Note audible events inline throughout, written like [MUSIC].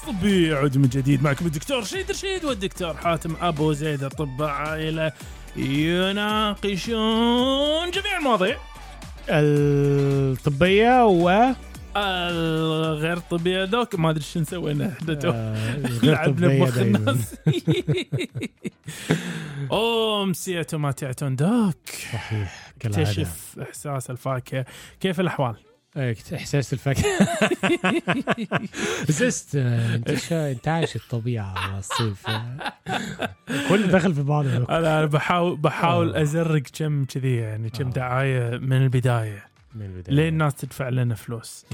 الكاس الطبي يعود من جديد معكم الدكتور شيد رشيد والدكتور حاتم أبو زيد اطباء عائلة يناقشون جميع المواضيع. الطبية و الغير طبية دوك ما أدري شو سوينا. إحنا تو آه، الغير [LAUGHS] لعبنا بمخ. الناس [LAUGHS] امسية وما تعتون دوك. صحيح كالعادة. اكتشف إحساس الفاكهة. كيف الأحوال؟ إيه، إحساس الفاكهه [LAUGHS] زست آه، انت شا- انت عايش الطبيعة على الصيف آه. كل دخل في بعض أنا بحاول بحاول آه. أزرق كم كذي يعني كم آه. دعاية من البداية. من البداية. ليه الناس تدفع لنا فلوس.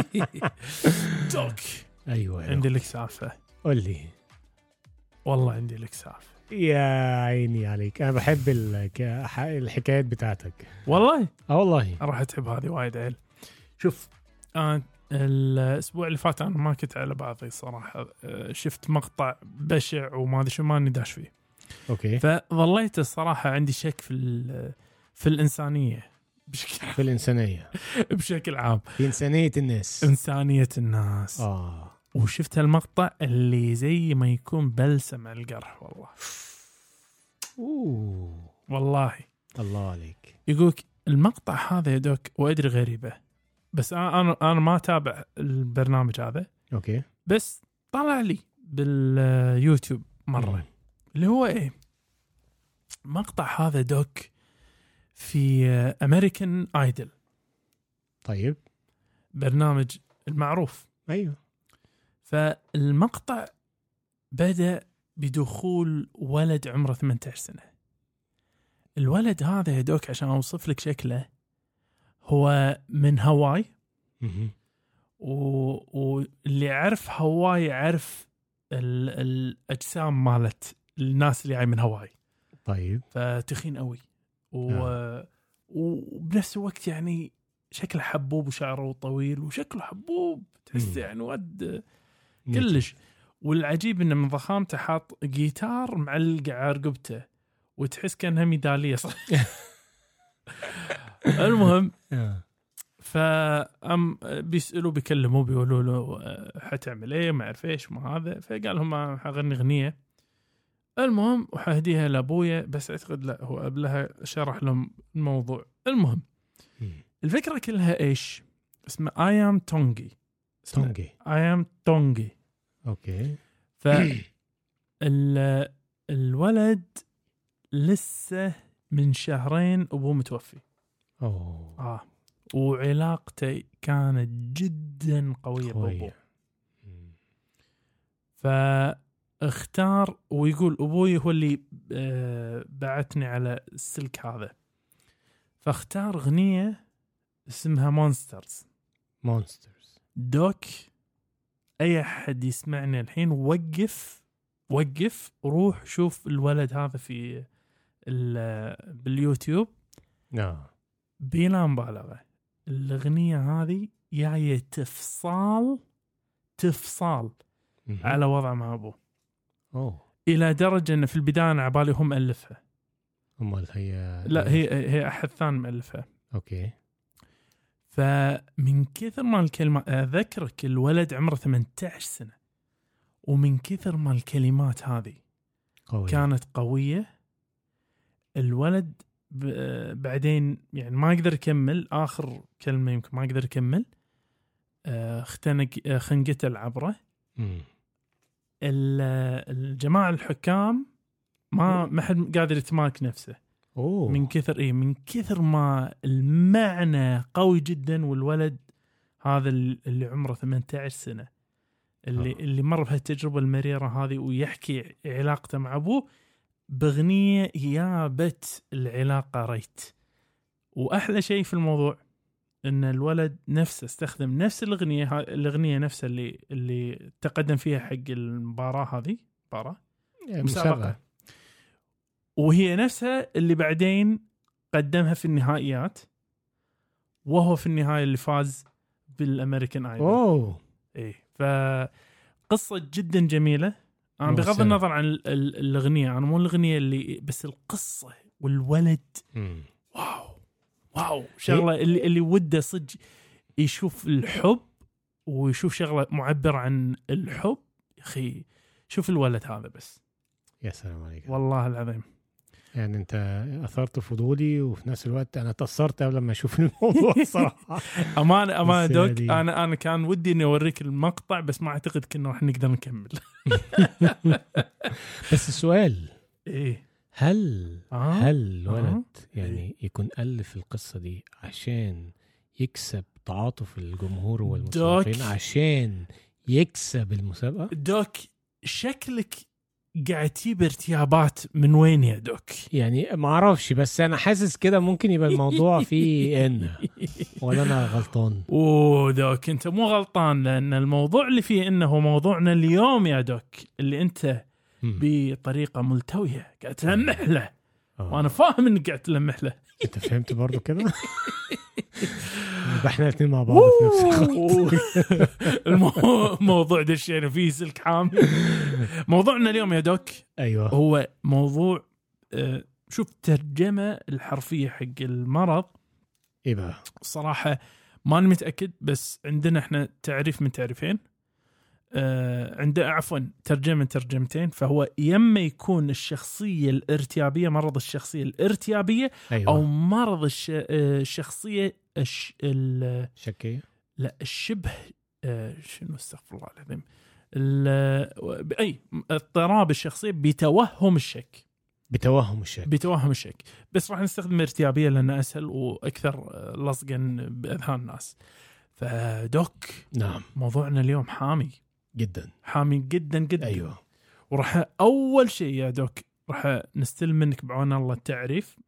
[LAUGHS] دوك أيوه عندي لك سالفة. قول لي. والله عندي لك سالفة. يا عيني عليك. أنا بحب الحكايات بتاعتك. والله؟ آه والله. راح تحب هذه وايد عيل. شوف آه الأسبوع اللي فات أنا ما كنت على بعضي صراحة. آه، شفت مقطع بشع وما أدري شو ماني داش فيه. أوكي. فظليت الصراحة عندي شك في في الإنسانية. بشكل في الإنسانية. [LAUGHS] بشكل عام. في إنسانية الناس. إنسانية الناس. آه. وشفت المقطع اللي زي ما يكون بلسم على القرح والله. أوه. والله. الله عليك. يقولك المقطع هذا يا doc وأدري غريبة بس أنا أنا أنا ما أتابع البرنامج هذا. okay. بس طلع لي باليوتيوب مرة. مم. اللي هو إيه؟ مقطع هذا doc في American Idol طيب. برنامج المعروف. أيوه. فالمقطع بدأ بدخول ولد عمره 18 سنة. الولد هذا يا doc عشان أوصف لك شكله هو من. و- واللي يعرف هاواي يعرف ال- الأجسام مالت الناس اللي جاي من هاواي. طيب. فتخين قوي. و... وبنفس الوقت يعني شكله حبوب وشعره طويل وشكله حبوب تحس مم. يعني ود كلش. والعجيب إنه من ضخامته حاط جيتار معلق على رقبته وتحس كأنها ميدالية صح؟ [LAUGHS] المهم. فأم بيسألوا بيكلموه بيقولوا له أه، حتعمل إيه؟ ما أعرف إيش ما هذا. فقال لهم حغني أغنية. المهم وحهديها لأبويا بس أعتقد لا هو قبلها شرح لهم الموضوع. المهم. الفكرة كلها إيش؟ اسمه Iam Tongi Tongi. Iam Tongi. okay. ف [CLEARS THROAT] ال- الولد لسه من شهرين ابوه متوفي. أوه. آه. وعلاقته كانت جدا قوية بأبوه. فاختار ويقول أبوي هو اللي آه، بعتني على السلك هذا. فاختار أغنية اسمها Monsters Monsters doc أي أحد يسمعني الحين وقف وقف وروح شوف الولد هذا في ال- باليوتيوب. آه بلا مبالغه الأغنية هذه جاية تفصال تفصال. على وضع مع أبوه. أوه. إلى درجة إن في البداية أنا عبالي هو مألفها امال هي لا هي هي أحد ثاني مألفها. أوكي. فمن كثر ما الكلمات أذكرك الولد عمره 18 سنة. ومن كثر ما الكلمات هذه قوي كانت قوية الولد بعدين يعني ما قدر يكمل آخر كلمة يمكن ما قدر يكمل آه، اختنق آه، خنقته العبره مم. ال- الجماعة الحكام ما ما حد قادر يتمالك نفسه. أوه. من كثر إيه من كثر ما المعنى قوي جدا والولد هذا اللي عمره 18 سنة اللي آه. اللي مر بهالتجربة المريرة هذه ويحكي علاقته مع أبوه باغنيه جابت العلاقة ريت. وأحلى شيء في الموضوع إن الولد نفسه استخدم نفس الأغنية الأغنية نفسها اللي اللي تقدم فيها حق المباراة هذه مباراة مسابقة. وهي نفسها اللي بعدين قدمها في النهائيات وهو في النهاية اللي فاز بالأمريكان ايدول أوه. إيه فقصة جدا جميلة. أنا بغض. النظر عن ال- ال- الأغنية أنا مو الأغنية اللي بس القصة والولد. مم. واو واو شغلة اللي اللي وده صدق يشوف الحب ويشوف شغلة معبر عن الحب. يا أخي شوف الولد هذا بس. يا سلام عليك. والله العظيم. يعني انت اثرت فضولي وفي نفس الوقت أنا تاثرت قبل ما أشوف الموضوع [LAUGHS] صراحة أمان أمان دوك يعني- أنا أنا كان ودي إني أوريك المقطع بس ما أعتقد كنا راح نقدر نكمل [LAUGHS] بس السؤال إيه هل آه؟ هل الولد آه. يعني يكون ألف القصة دي عشان يكسب تعاطف الجمهور دوك. عشان يكسب المسابقة دوك شكلك قاعد تجيب ارتيابات من وين يا دوك؟ يعني ما أعرفش بس أنا حاسس كده ممكن يبقى الموضوع فيه إن ولا أنا غلطان [LAUGHS] أوه دوك أنت مو غلطان لأن الموضوع اللي فيه انه موضوعنا اليوم يا دوك اللي أنت. بطريقة ملتوية قاعد تلمح له آه. وأنا فاهم انك قاعد تلمح له. [LAUGHS] أنت فهمت برضو كده؟ إحنا الاثنين مع بعض في نفس الوقت [LAUGHS] المو- الموضوع دشينا فيه سلك حامي. موضوعنا اليوم يا دوك أيوه. هو موضوع آه، شوف ترجمة الحرفية حق المرض. إيه بقى؟ صراحة ماني متأكد بس عندنا إحنا تعريف من تعريفين. آه عند عفوا ترجمة ترجمتين فهو يما يكون الشخصية الارتيابية مرض الشخصية الارتيابية أيوه. أو مرض الش... آه، الشخصيه الش... ال... شكية. لا الشبه آه، شنو استغفر الله العظيم ال- أي اضطراب الشخصية بتوهم الشك. بتوهم الشك. بتوهم الشك. بس راح نستخدم ارتيابية لأنه أسهل وأكثر آه، لصقا بأذهان الناس. فدوك نعم. موضوعنا اليوم حامي. جدا. حامي جدا جدا. أيوه. وراح أول شيء يا دوك راح نستلم منك بعون الله التعريف.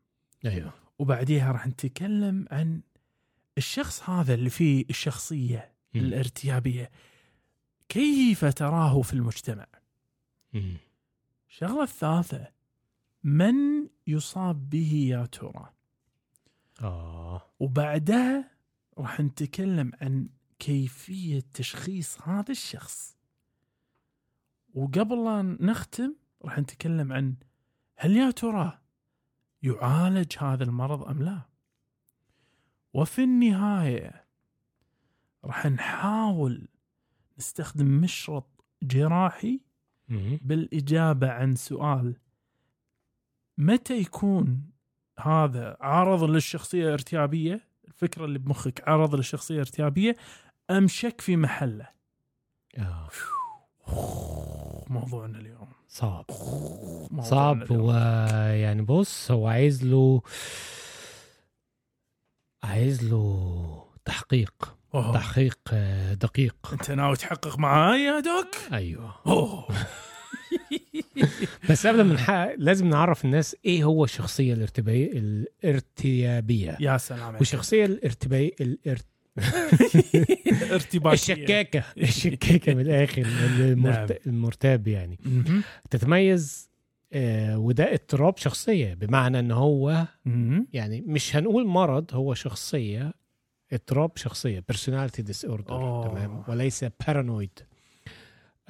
أيوه. وبعديها راح نتكلم عن الشخص هذا اللي فيه الشخصية مم. الارتيابية. كيف تراه في المجتمع. الشغلة الثالثة من يصاب به يا ترى؟ آه. وبعدها راح نتكلم عن كيفية تشخيص هذا الشخص. وقبل لا نختم راح نتكلم عن هل يا ترى يعالج هذا المرض أم لا؟ وفي النهاية راح نحاول نستخدم مشرط جراحي مم. بالإجابة عن سؤال متى يكون هذا عرض للشخصية الارتيابية؟ الفكرة اللي بمخك عرض للشخصية الارتيابية ام شك في محله آه. [LAUGHS] موضوعنا اليوم صعب [LAUGHS] موضوعنا صعب اليوم. هو يعني بص هو عايز له عايز له تحقيق أوه. تحقيق آه، دقيق أنت ناوي تحقق معاي يا دوك؟ أيوه أوه [LAUGHS] بس قبل ما نحقق لازم نعرف الناس إيه هو الشخصية الارتباطيه الارتيابية يا سلام عليك. والشخصية الارتباطيه الارت... [LAUGHS] ارتباطية. الشكاكة الشكاكة من الآخر المرت... المرتاب يعني. تتميز آه وده اضطراب شخصية بمعنى إن هو. يعني مش هنقول مرض هو شخصية اضطراب شخصية personality disorder أوه. تمام وليس paranoid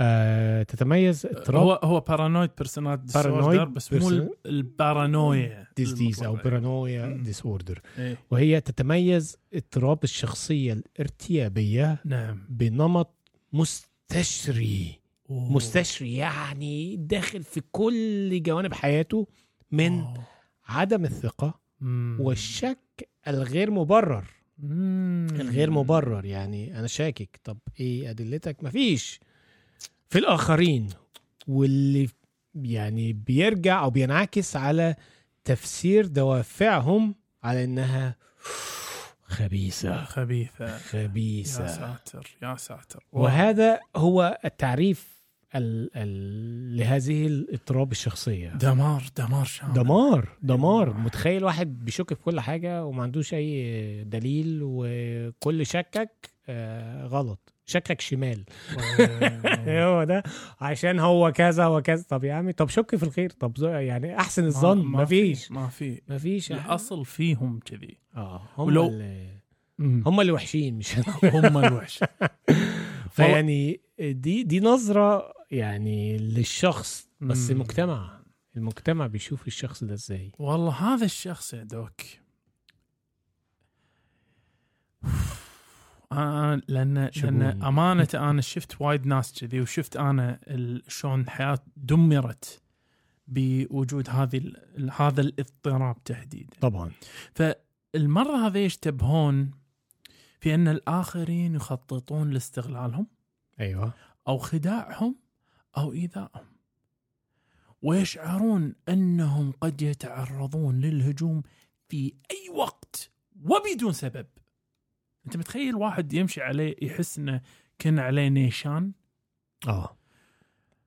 آه تتميز اضطراب هو هو paranoid, paranoid disorder بس مو ال paranoia disease أو. paranoia. disorder إيه. وهي تتميز اضطراب الشخصية الارتيابية نعم بنمط مستشري أوه. مستشري يعني داخل في كل جوانب حياته من أوه. عدم الثقة مم. والشك الغير مبرر مم. الغير مبرر يعني أنا شاكك طب إيه أدلتك مفيش في الآخرين. واللي يعني بيرجع أو بينعكس على تفسير دوافعهم على إنها خبيثة. خبيثة. يا خبيثه ساتر يا ساتر. وهذا هو التعريف ال ال لهذه الاضطراب الشخصية. دمار دمار شامل. دمار دمار. متخيل واحد بيشك في كل حاجة وما عندوش أي دليل وكل شكك آه غلط. شكك شمال. [LAUGHS] هو ده. عشان هو كذا وكذا. طب يا عمي طب شك في الخير. طب يعني أحسن الظن. ما مفيش. في ما في. مفيش. يا الأصل فيهم كذي. آه هم ولو- اللي. هم اللي وحشين مش. [LAUGHS] هم الوحش [LAUGHS] فيعني دي دي نظرة يعني للشخص بس مم. المجتمع. المجتمع بيشوف الشخص ده إزاي. والله هذا الشخص يا دوك. آه لأن. لأن أمانة أنا شفت وايد ناس كذي وشفت أنا شلون الحياة دمرت بوجود هذه هذا الاضطراب تحديدا. طبعا. فالمرضى هذا يشتبهون في أن الآخرين يخططون لاستغلالهم أيوه. أو خداعهم أو إيذائهم. ويشعرون أنهم قد يتعرضون للهجوم في أي وقت وبدون سبب. أنت متخيل واحد يمشي عليه يحس إنه كأن عليه نيشان؟ آه.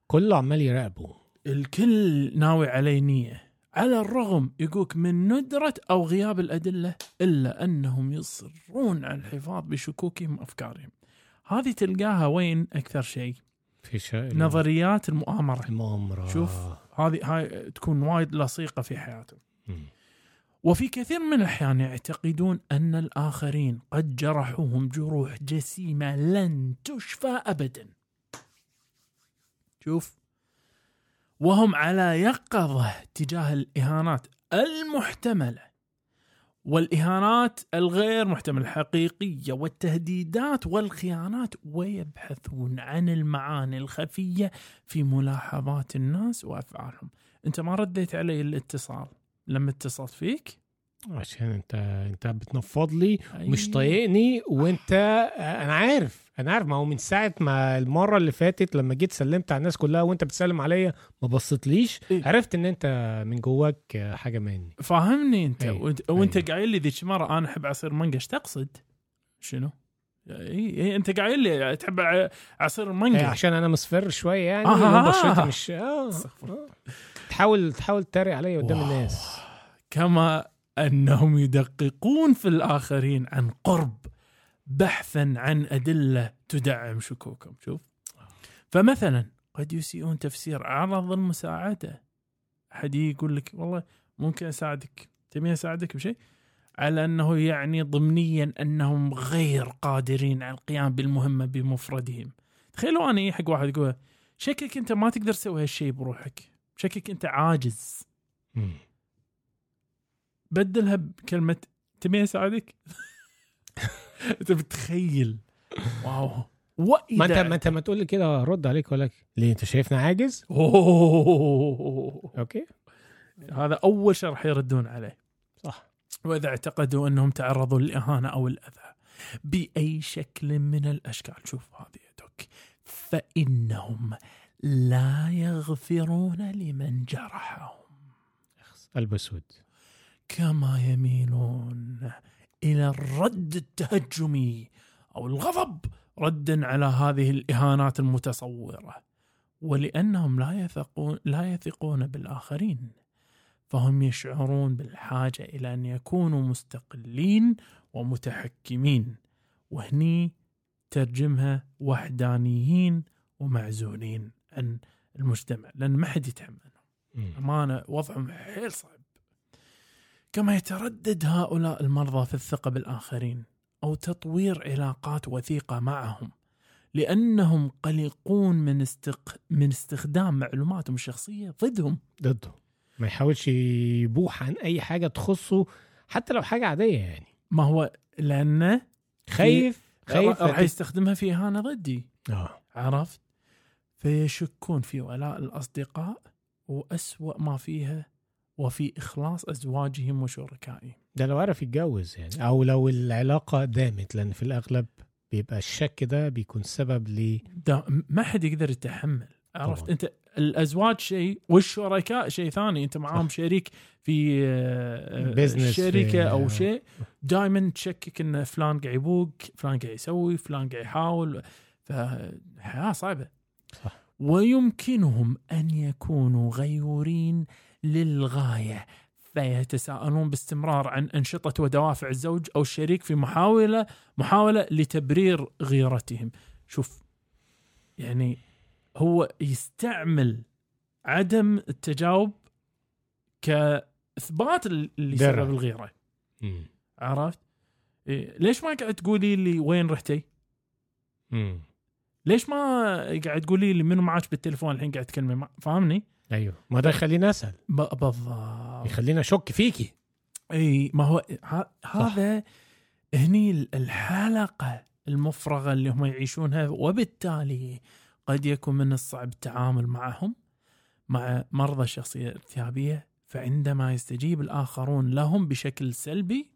كله عمال يراقبه. الكل ناوي عليه نية. على الرغم يقولك من ندرة أو غياب الأدلة إلا أنهم يصرون على الحفاظ بشكوكهم وأفكارهم. هذه تلقاها وين أكثر شيء؟ في شيء. نظريات المؤامرة. المؤامرة. شوف. هذه هاي تكون وايد لصيقة في حياتهم. مم. وفي كثير من الأحيان يعتقدون أن الآخرين قد جرحوهم جروح جسيمة لن تشفى ابدا. شوف وهم على يقظة تجاه الإهانات المحتملة والإهانات الغير محتملة الحقيقية والتهديدات والخيانات ويبحثون عن المعاني الخفية في ملاحظات الناس وأفعالهم. أنت ما رديت علي الاتصال. لما اتصلت فيك عشان انت انت بتنفض لي مش أيوة. طايقني وانت أنا عارف أنا عارف ما هو من ساعة ما المرة اللي فاتت لما جيت سلمت على الناس كلها وانت بتسلم عليا ما بصيتليش إيه؟ عرفت ان انت من جواك حاجة مني فاهمني انت أي. وانت, وانت أي. قايل لي ذيك مرة أنا أحب عصير مانجا إيش تقصد؟ شنو؟ اي اي أنت قايل لي تحب عصير إيه المانجا عشان أنا مصفر شوية يعني آه. آه. بشرتي مش آه. تحاول تحاول تتريق عليا قدام. الناس. كما أنهم يدققون في الآخرين عن قرب بحثا عن أدلة تدعم شكوكهم. شوف. فمثلا قد يسيئون تفسير عرض المساعدة. أحد يقول لك والله ممكن أساعدك تبي أساعدك بشيء؟ على أنه يعني ضمنيا أنهم غير قادرين على القيام بالمهمة بمفردهم. تخيلوا أنا حق واحد يقول شكلك أنت ما تقدر تسوي هالشيء بروحك. شكلك أنت عاجز. مم. بدلها بكلمة تبي اساعدك؟ [LAUGHS] أنت بتخيل wow. واذا ما انت ما أنت ما تقول لي كده رد عليك ولا ليه أنت شايفنا عاجز؟ أوه. okay. هذا أول شيء راح يردون عليه. صح. وإذا اعتقدوا أنهم تعرضوا للإهانة أو الأذى بأي شكل من الأشكال. شوف هذه يا دوك. فإنهم لا يغفرون لمن جرحهم. قلب اسود كما يميلون إلى الرد التهجمي أو الغضب ردا على هذه الإهانات المتصورة. ولأنهم لا يثقون لا يثقون بالآخرين فهم يشعرون بالحاجة إلى أن يكونوا مستقلين ومتحكمين. وهني ترجمها وحدانيين ومعزولين. عن المجتمع لأن ما حد يتحملهم. أمانة وضعهم حيل صعب. كما يتردد هؤلاء المرضى في الثقة بالآخرين أو تطوير علاقات وثيقة معهم لأنهم قلقون من, استق... من استخدام معلوماتهم الشخصية ضدهم. ضده ما يحاولش يبوح عن أي حاجة تخصه حتى لو حاجة عادية يعني. ما هو لأنه خايف خايف راح يستخدمها في إهانة ضدي. آه. عرفت؟ فيشكون في ولاء الأصدقاء وأسوأ ما فيها وفي إخلاص أزواجهم وشركائهم. ده لو عرف يتجوز يعني أو لو العلاقة دامت لأن في الأغلب بيبقى الشك ده بيكون سبب ل ده ما حد يقدر يتحمل عرفت؟ طبعاً. أنت الأزواج شيء والشركاء شيء ثاني أنت معاهم شريك في آه، آه، شركة في- أو شيء دائما تشكك إن فلان قاعد يبوق فلان قاعد يسوي فلان قاعد يحاول فحياه صعبة. صح. ويمكنهم أن يكونوا غيورين للغاية فيتساءلون باستمرار عن أنشطة ودوافع الزوج أو الشريك في محاوله محاولة لتبرير غيرتهم شوف يعني هو يستعمل عدم التجاوب كإثبات اللي. سبب الغيرة عرفت؟ إيه ليش ما قاعد تقولي لي وين رحتي؟ امم ليش ما قاعد تقولي لي منو معاك بالتليفون الحين قاعد تكلمي مع... فاهمني؟ أيوه. ما ده يخليني أسأل. ب- بالضبط. يخليني أشك فيكي. إي ما هو ه- هذا هني الحلقة المفرغة اللي هم يعيشونها وبالتالي قد يكون من الصعب التعامل معهم مع مرضى الشخصيه الارتيابيه فعندما يستجيب الآخرون لهم بشكل سلبي.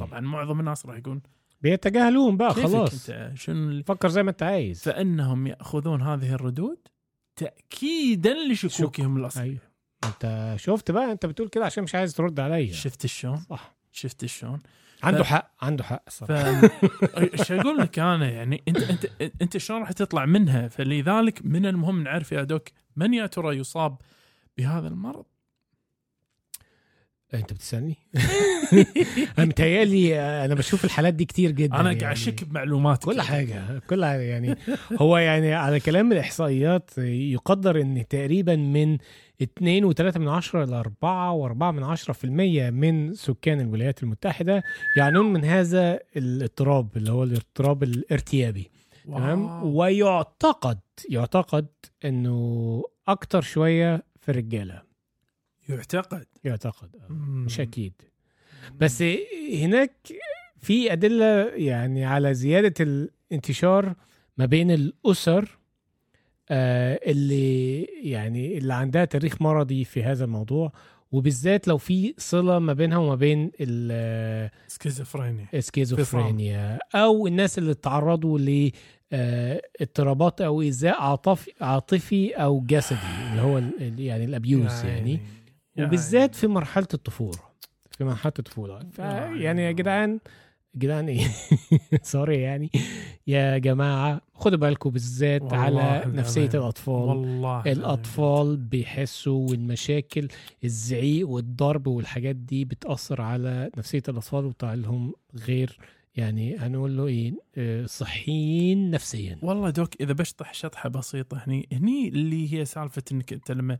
طبعا معظم الناس راح يقول بيتجاهلون بقى خلاص. أنت؟ شنو فكر زي ما أنت عايز. فإنهم يأخذون هذه الردود تاكيدا لشكوكهم الاصليه أيوه. أنت شفت بقى؟ أنت بتقول كده عشان مش عايز ترد عليا. شفت شلون؟ صح. شفت شلون؟ عنده ف- حق عنده حق صح ف [LAUGHS] إيش أقول لك أنا؟ يعني انت انت أنت شلون راح تطلع منها؟ فلذلك من المهم نعرف يا دوك من يا ترى يصاب بهذا المرض؟ أنت بتسألني؟ [LAUGHS] أنا متهيألي أنا بشوف الحالات دي كتير جدا أنا يعني. قاعد اشك بمعلومات كل حاجة كل حاجة يعني. هو يعني على كلام الإحصائيات يقدر إن تقريبا من 2.3 من عشرة ل 4 و4 من عشرة في المية من سكان الولايات المتحدة يعانون من هذا الاضطراب اللي هو الاضطراب الارتيابي. تمام. ويعتقد يعتقد إنه أكتر شوية في الرجالة. يعتقد. يعتقد آه. مش أكيد. بس هناك في أدلة يعني على زيادة الانتشار ما بين الأسر آه، اللي يعني اللي عندها تاريخ مرضي في هذا الموضوع وبالذات لو في صلة ما بينها وما بين ال- schizophrenia. ال schizophrenia أو الناس اللي تعرضوا ل آه، اضطرابات أو إيذاء عاطفي عاطفي أو جسدي اللي هو ال- ال- يعني ال abuse يعني. وبالذات في مرحلة الطفولة. في مرحلة الطفولة. آه، يعني يا جدعان. جدعان إيه؟ [LAUGHS] سوري يعني. يا جماعة خدوا بالكم بالذات على. نفسية الأطفال. والله الأطفال بيحسوا والمشاكل الزعيق والضرب والحاجات دي بتأثر على نفسية الأطفال وبتطلع لهم غير. يعني هنقول له إيه آه، صحيين نفسيا. والله دوك إذا بشطح شطحة بسيطة هني هني اللي هي سالفة إنك أنت لما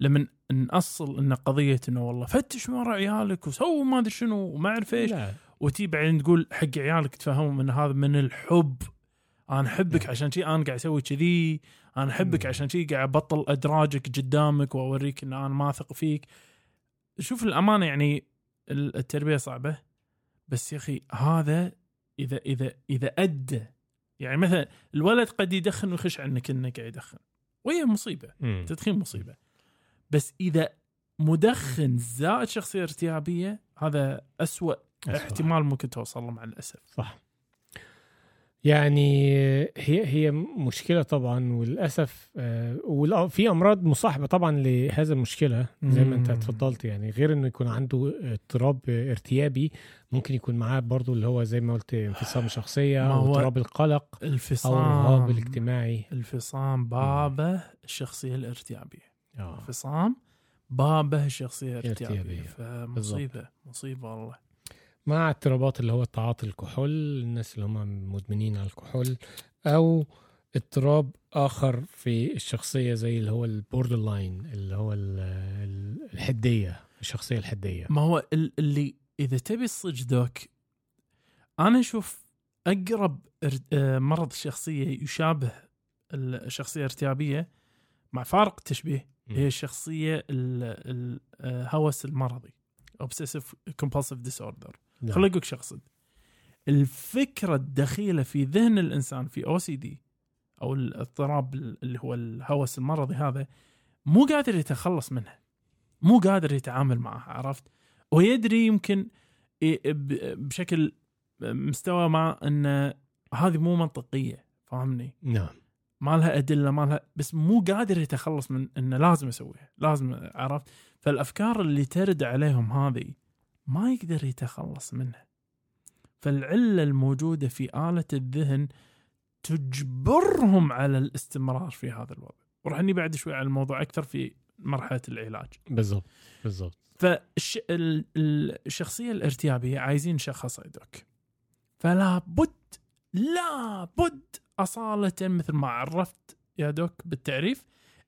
لما نأصل إن قضية إنه والله فتش ورا عيالك وسووا ما أدري شنو وما أعرف إيش. وتي بعدين تقول حق عيالك تفهمهم إن هذا من الحب. أنا أحبك. عشان شي أنا قاعد أسوي كذي. أنا أحبك. عشان شي قاعد أبطل إدراجك قدامك وأوريك إن أنا ما اثق فيك. شوف الأمانة يعني ال- التربية صعبة. بس يا أخي هذا اذا اذا إذا أدى. يعني مثلا الولد قد يدخن ويخش عنك إنه قاعد يدخن. وهي مصيبة. مم. التدخين مصيبة. بس إذا مدخن زائد شخصية ارتيابية هذا أسوأ أسوأ. احتمال ممكن توصل له مع الأسف. صح. يعني هي هي مشكلة طبعا وللأسف آه، والأ- في أمراض مصاحبة طبعا لهذا المشكلة زي ما انت. اتفضلت يعني غير إنه يكون عنده اضطراب ارتيابي ممكن يكون معاه برضو اللي هو زي ما قلت انفصام شخصية أو اضطراب القلق أو الفصام الرهاب الاجتماعي. الفصام بابه الشخصية الارتيابية. آه. الفصام بابه الشخصيه ارتيابية. فمصيبة مصيبة والله مع اضطرابات اللي هو تعاطي الكحول الناس اللي هم مدمنين على الكحول أو اضطراب آخر في الشخصية زي اللي هو ال borderline اللي هو ال- ال- الحدية الشخصية الحدية ما هو ال- اللي إذا تبي الصج دوك أنا أشوف أقرب آه، مرض الشخصيه يشابه الشخصيه الارتيابيه مع فارق التشبيه. هي الشخصية ال- الهوس المرضي. Obsessive compulsive disorder. نعم. خليني أقول شو اقصد الفكرة الدخيلة في ذهن الإنسان في أو سي دي أو الاضطراب اللي هو الهوس المرضي هذا مو قادر يتخلص منها مو قادر يتعامل معها عرفت؟ ويدري يمكن بشكل مستوى ما ان هذه مو منطقية فاهمني؟ نعم. ما لها أدلة ما لها بس مو قادر يتخلص من إنه لازم اسويها لازم عرفت؟ فالأفكار اللي ترد عليهم هذه ما يقدر يتخلص منها. فالعلة الموجودة في آلة الذهن تجبرهم على الاستمرار في هذا الوضع. وراح ني بعد شوي على الموضوع أكثر في مرحلة العلاج. بالضبط بالضبط. فالشخصيه الارتيابية عايزين شخص دوك فلا بد لا بد أصالة مثل ما عرفت يا دوك بالتعريف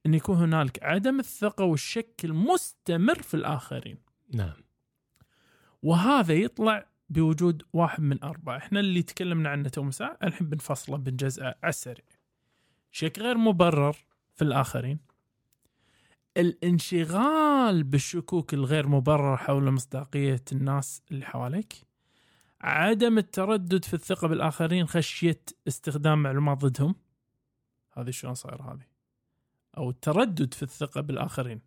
أن يكون هنالك عدم الثقة والشك المستمر في الآخرين. نعم. وهذا يطلع بوجود واحد من أربعة. إحنا اللي تكلمنا عنه تو مساء الحين بنفصله بنجزئه على السريع. شك غير مبرر في الآخرين. الانشغال بالشكوك الغير مبررة حول مصداقية الناس اللي حواليك. عدم التردد في الثقة بالآخرين خشية استخدام معلومات ضدهم؟ هذه شلون صاير هذه؟ أو التردد في الثقة بالآخرين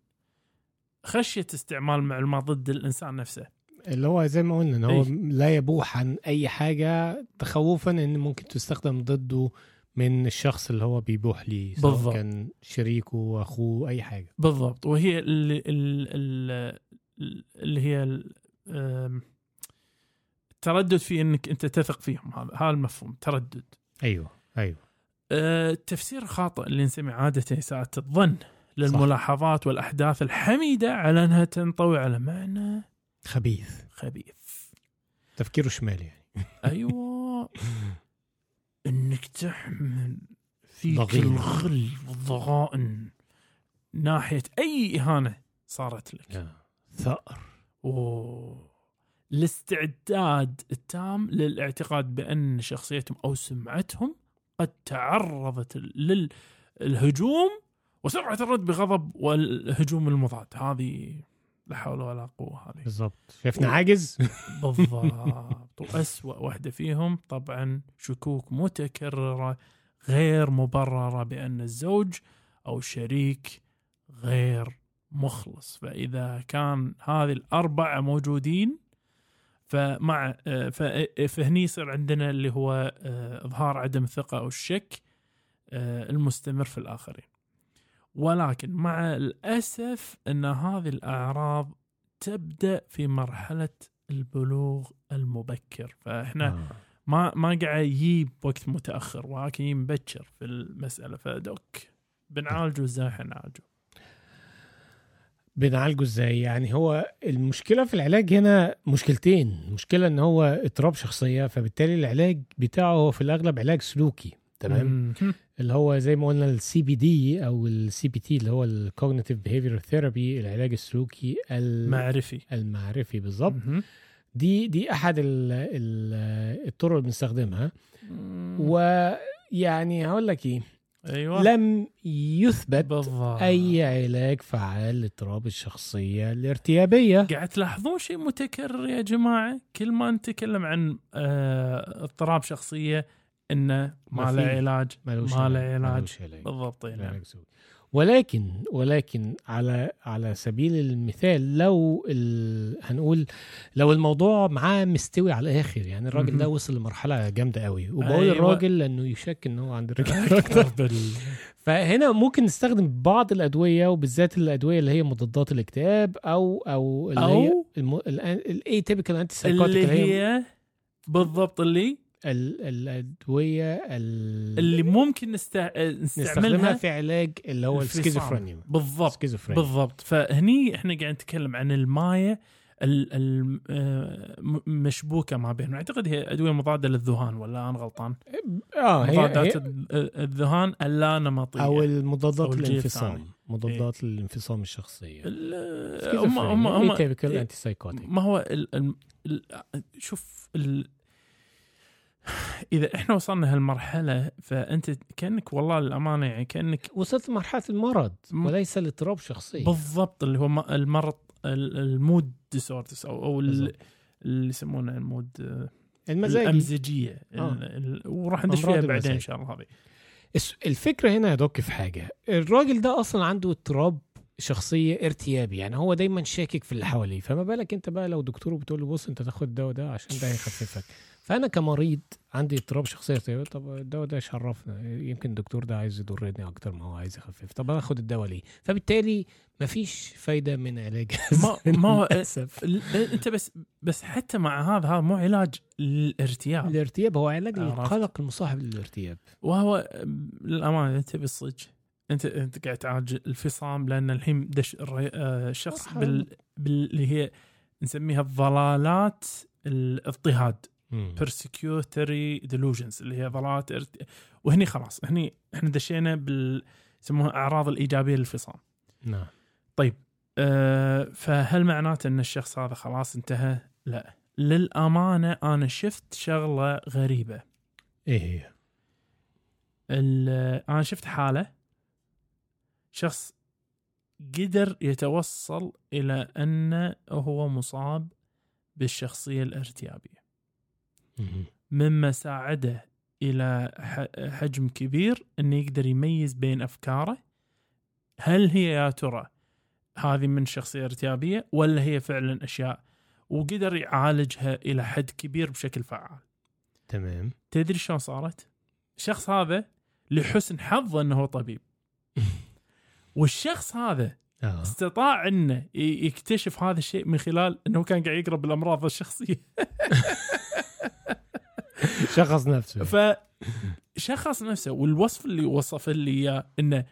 خشية استعمال معلومات ضد الإنسان نفسه؟ اللي هو زي ما قلنا إن هو إيه. لا يبوح عن أي حاجة تخوفا إن ممكن تستخدم ضده من الشخص اللي هو بيبوح ليه سواء بالضبط. كان شريكه أخوه أي حاجة. بالضبط. وهي اللي, اللي, اللي هي التردد في إنك أنت تثق فيهم. هذا هذا المفهوم تردد. أيوه أيوه. آه، التفسير الخاطئ اللي نسميه عادة إساءة الظن للملاحظات والأحداث الحميدة على أنها تنطوي على معنى خبيث. خبيث. تفكيره شمالي يعني. [LAUGHS] أيوة. أنك تحمل فيك ضغينة. الغل والضغائن ناحية أي إهانة صارت لك. ثأر. أوه. الاستعداد التام للاعتقاد بأن شخصيتهم أو سمعتهم قد تعرضت للهجوم وسرعة الرد بغضب والهجوم المضاد. هذه لا حول ولا قوة هذه. بالظبط شايفنا و- عاجز؟ بالضبط. [LAUGHS] وأسوأ واحدة فيهم طبعا شكوك متكررة غير مبررة بأن الزوج أو الشريك غير مخلص. فإذا كان هذه الأربعة موجودين فمع فهني يصير عندنا اللي هو آه، إظهار عدم الثقة أو الشك آه، المستمر في الآخرين. ولكن مع الأسف أن هذه الأعراض تبدأ في مرحلة البلوغ المبكر. فإحنا آه. ما ما قاعد يجيب وقت متأخر ولكن مبكر في المسألة. فدوك بنعالجه إزاي حنعالجه بنعالجه إزاي؟ يعني هو المشكلة في العلاج هنا مشكلتين. مشكله إن هو اضطراب شخصية فبالتالي العلاج بتاعه هو في الأغلب علاج سلوكي تمام. اللي هو زي ما قلنا ال CBD أو ال CBT اللي هو ال cognitive behavior therapy العلاج السلوكي ال- معرفي المعرفي بالظبط. دي دي أحد ال ال الطرق اللي بنستخدمها. ويعني هقول لك إيه؟ أيوه. لم يثبت بالضبط. أي علاج فعال لاضطراب الشخصية الارتيابية. قاعد تلاحظون شيء متكرر يا جماعة؟ كل ما نتكلم عن آه، اضطراب شخصية إنه ما له. علاج ما له علاج. بالضبط سلوكي. ولكن ولكن على على سبيل المثال لو ال... هنقول لو الموضوع معاه مستوي على الآخر يعني الراجل ده. وصل لمرحلة جامدة قوي وبقول أيوة. الراجل لأنه يشك إن هو عند [LAUGHS] الرجال أكتر أكثر بال فهنا ممكن نستخدم بعض الأدوية وبالذات الأدوية اللي هي مضادات الاكتئاب أو أو اللي هي أو ال atypical anti اللي هي بالضبط اللي ال- الأدوية ال- اللي ممكن نست... نستخدمها نستعملها في علاج اللي هو. السكيزوفرينيا. بالضبط. سكيزوفرينيا. بالضبط. فهني إحنا قاعد نتكلم عن الماية ال- ال- آه، ما بينهم. أعتقد هي أدوية مضادة للذهان ولا أنا غلطان؟ آه هي, مضادات هي ال- الذهان اللا نمطيه أو المضادات أو الانفصام. مضادات الانفصام الشخصية. ال- هم هم هم typical antipsychotic ما هو ال ال ال شوف ال إذا إحنا وصلنا هالمرحلة فأنت كأنك والله للأمانة يعني كأنك وصلت لمرحله المرض وليس الاضطراب شخصي بالضبط اللي هو المرض ال- ال mood disorders أو أو. اللي يسمونه ال mood آه، المزاج الامزجيه آه. وراح ندش فيها بعدين. إن شاء الله هذه الفكرة هنا يا دوك في حاجة الراجل ده أصلا عنده اضطراب شخصية ارتيابي يعني هو دايما شاكك في اللي حواليه. فما بالك أنت بقى لو دكتور بتقول له بص أنت تاخد الدواء ده عشان ده هيخففك. فأنا كمريض عندي اضطراب شخصية ارتيابي طب الدواء ده إيش عرفنا يمكن الدكتور ده عايز يضرني أكتر ما هو عايز يخفف. طب أنا اخد الدواء ليه؟ فبالتالي مفيش فايدة من علاج [LAUGHS] ما ما. ال- أنت بس بس حتى مع هذا هذا مو علاج للارتياب. الارتياب هو علاج. للقلق المصاحب للارتياب. وهو للأمانة أنت بالصدق. انت أنت قاعد تعالج الفصام لأن الحين دش آه، الشخص مرحلة. بال باللي هي نسميها الضلالات الاضطهاد. persecutory delusions اللي هي ضلالات ارت... وهني خلاص هني إحنا دشينا بال يسموها أعراض الإيجابية للفصام. نعم. أه فهل معناته إن الشخص هذا خلاص انتهى؟ لا. للأمانة أنا شفت شغلة غريبة. إيه هي؟ ال- أنا شفت حالة شخص قدر يتوصل إلى انه هو مصاب بالشخصية الارتيابية. مم. مما ساعده إلى ح- حجم كبير إنه يقدر يميز بين أفكاره. هل هي يا ترى هذه من شخصية ارتيابية ولا هي فعلا أشياء؟ وقدر يعالجها إلى حد كبير بشكل فعال. تمام. تدري شلون صارت؟ الشخص هذا لحسن حظه هو طبيب. [LAUGHS] والشخص هذا آه. استطاع إنه يكتشف هذا الشيء من خلال إنه كان قاعد يقرا بالامراض الشخصية. [LAUGHS] شخص نفسه. فشخص نفسه والوصف اللي وصف لي إياه إنه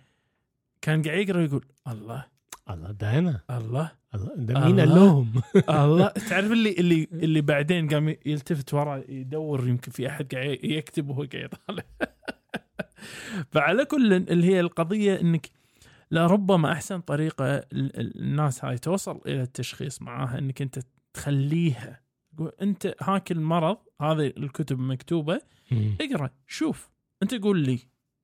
كان قاعد يقرأ ويقول الله. الله ده أنا الله. الله ده مين لهم؟ [LAUGHS] الله. تعرف اللي اللي اللي بعدين قام يلتفت ورا يدور يمكن في أحد قاعد يكتب وهو قاعد يطالع. [LAUGHS] فعلى كل اللي هي القضية إنك لربما أحسن طريقة ال- ال- الناس هاي توصل إلى التشخيص معاها إنك أنت تخليها. تقول أنت هاك المرض هذه الكتب مكتوبة. اقرأ شوف. أنت قول لي.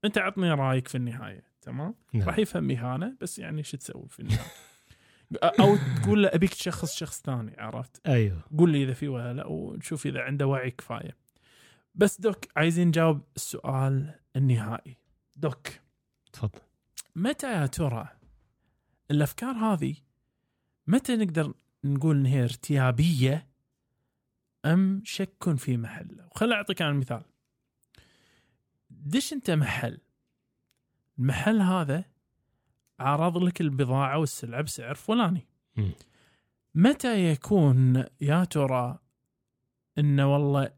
أنت عطني رأيك في النهاية تمام؟ نعم. راح يفهم اهانه بس يعني شو تسوي في النهاية؟ [LAUGHS] أو تقول له أبيك تشخص شخص ثاني عرفت؟ أيوه. قول لي إذا في ولا لا ونشوف إذا عنده وعي كفاية. بس دوك عايزين نجاوب السؤال النهائي. دوك. متى يا ترى الأفكار هذه؟ متى نقدر نقول ان هي ارتيابية أم شك في محله وخل أعطيك أنا مثال. دش أنت محل؟ المحل هذا عرض لك البضاعة والسلعة بسعر فلاني. متى يكون يا ترى إنه والله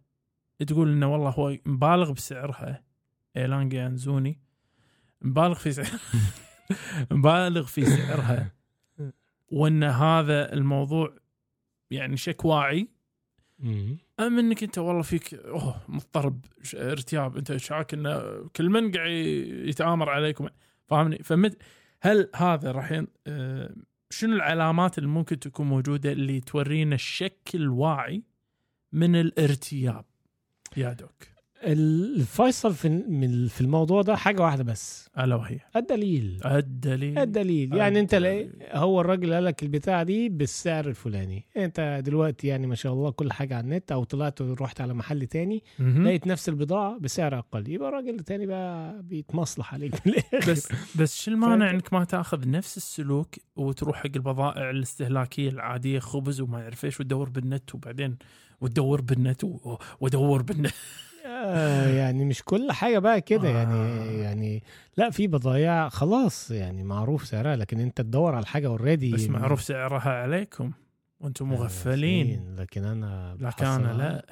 تقول إنه والله هو مبالغ بسعرها؟ اعلان جانزوني مبالغ في سعر [LAUGHS] مبالغ في سعرها. وإن هذا الموضوع يعني شك واعي. أم إنك أنت والله فيك أوه مضطرب ارتياب. أنت شاك انه كل من قاعد يتآمر عليكم. فاهمني؟ فمت هل هذا راح. آه، شنو العلامات اللي ممكن تكون موجودة اللي تورينا الشك الواعي من الارتياب؟ يا دوك. الفيصل في من- في الموضوع ده حاجة واحدة بس. ألا وهي. الدليل. الدليل. الدليل. يعني أنت. لا- هو الراجل قال لك البتاع دي بالسعر الفلاني. أنت دلوقتي يعني ما شاء الله كل حاجة على النت أو طلعت ورحت على محل تاني. لقيت نفس البضاعة بسعر أقل. يبقى الراجل التاني بقى بيتمصلح عليك بس بس شو المانع فأنت- إنك ما تأخذ نفس السلوك وتروح حق البضائع الاستهلاكية العادية خبز وما أعرف إيش وتدور بالنت وبعدين وتدور بالنت وادور بالنت؟ آه يعني مش كل حاجة بقى كده آه. يعني يعني لا في بضايع خلاص يعني معروف سعرها لكن انت تدور على الحاجة already بس معروف سعرها عليكم وأنتم مغفلين لكن أنا لكن أنا. لا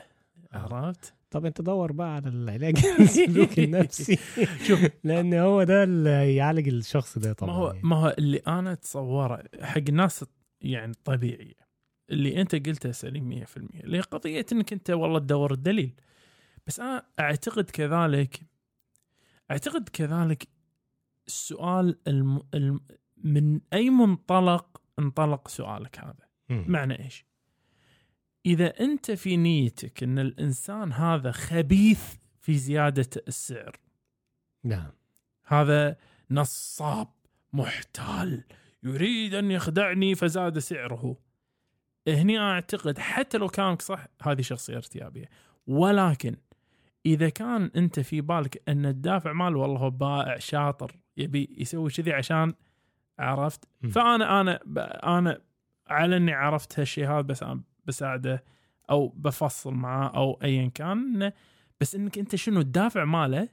آه. عرفت طب انت دور بقى على العلاج [LAUGHS] السلوكي [LAUGHS] النفسي شوف لأن هو ده اللي يعالج الشخص ده طبعا ما هو يعني. ما هو اللي أنا اتصوره حق الناس يعني الطبيعيه اللي أنت قلته سليم 100% اللي هي قضيه إنك أنت والله تدور الدليل بس أنا أعتقد كذلك أعتقد كذلك السؤال الم... الم... من أي منطلق انطلق سؤالك هذا؟ مم. معنى إيش؟ إذا أنت في نيتك إن الإنسان هذا خبيث في زيادة السعر نعم. هذا نصاب محتال يريد أن يخدعني فزاد سعره. هني أعتقد حتى لو كانك صح هذه شخصية ارتيابية. ولكن إذا كان أنت في بالك أن الدافع ماله والله هو بائع شاطر يبي يسوي كذي عشان عرفت؟ م. فأنا أنا أنا على أني عرفت هالشيء هذا بس أنا بساعده أو بفصل معاه أو ايا كان بس إنك أنت شنو الدافع ماله؟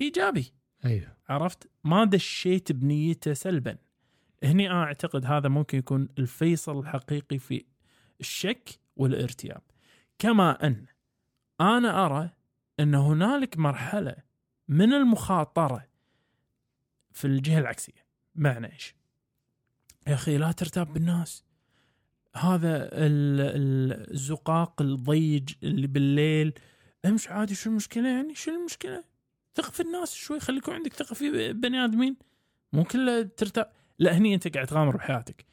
إيجابي. أيوه. عرفت؟ ما دشيت بنيته سلبا. هني أنا أعتقد هذا ممكن يكون الفيصل الحقيقي في الشك والارتياب. كما أن أنا أرى إن هنالك مرحلة من المخاطرة في الجهة العكسية. معنى إيش؟ يا أخي لا ترتاب بالناس. هذا ال- ال- الزقاق الضيج اللي بالليل. امش عادي شو المشكلة يعني؟ شو المشكلة؟ ثق في الناس شوي خلي يكون عندك ثقة في بني آدمين. مو كله ترتاب. لا هني أنت قاعد تغامر بحياتك.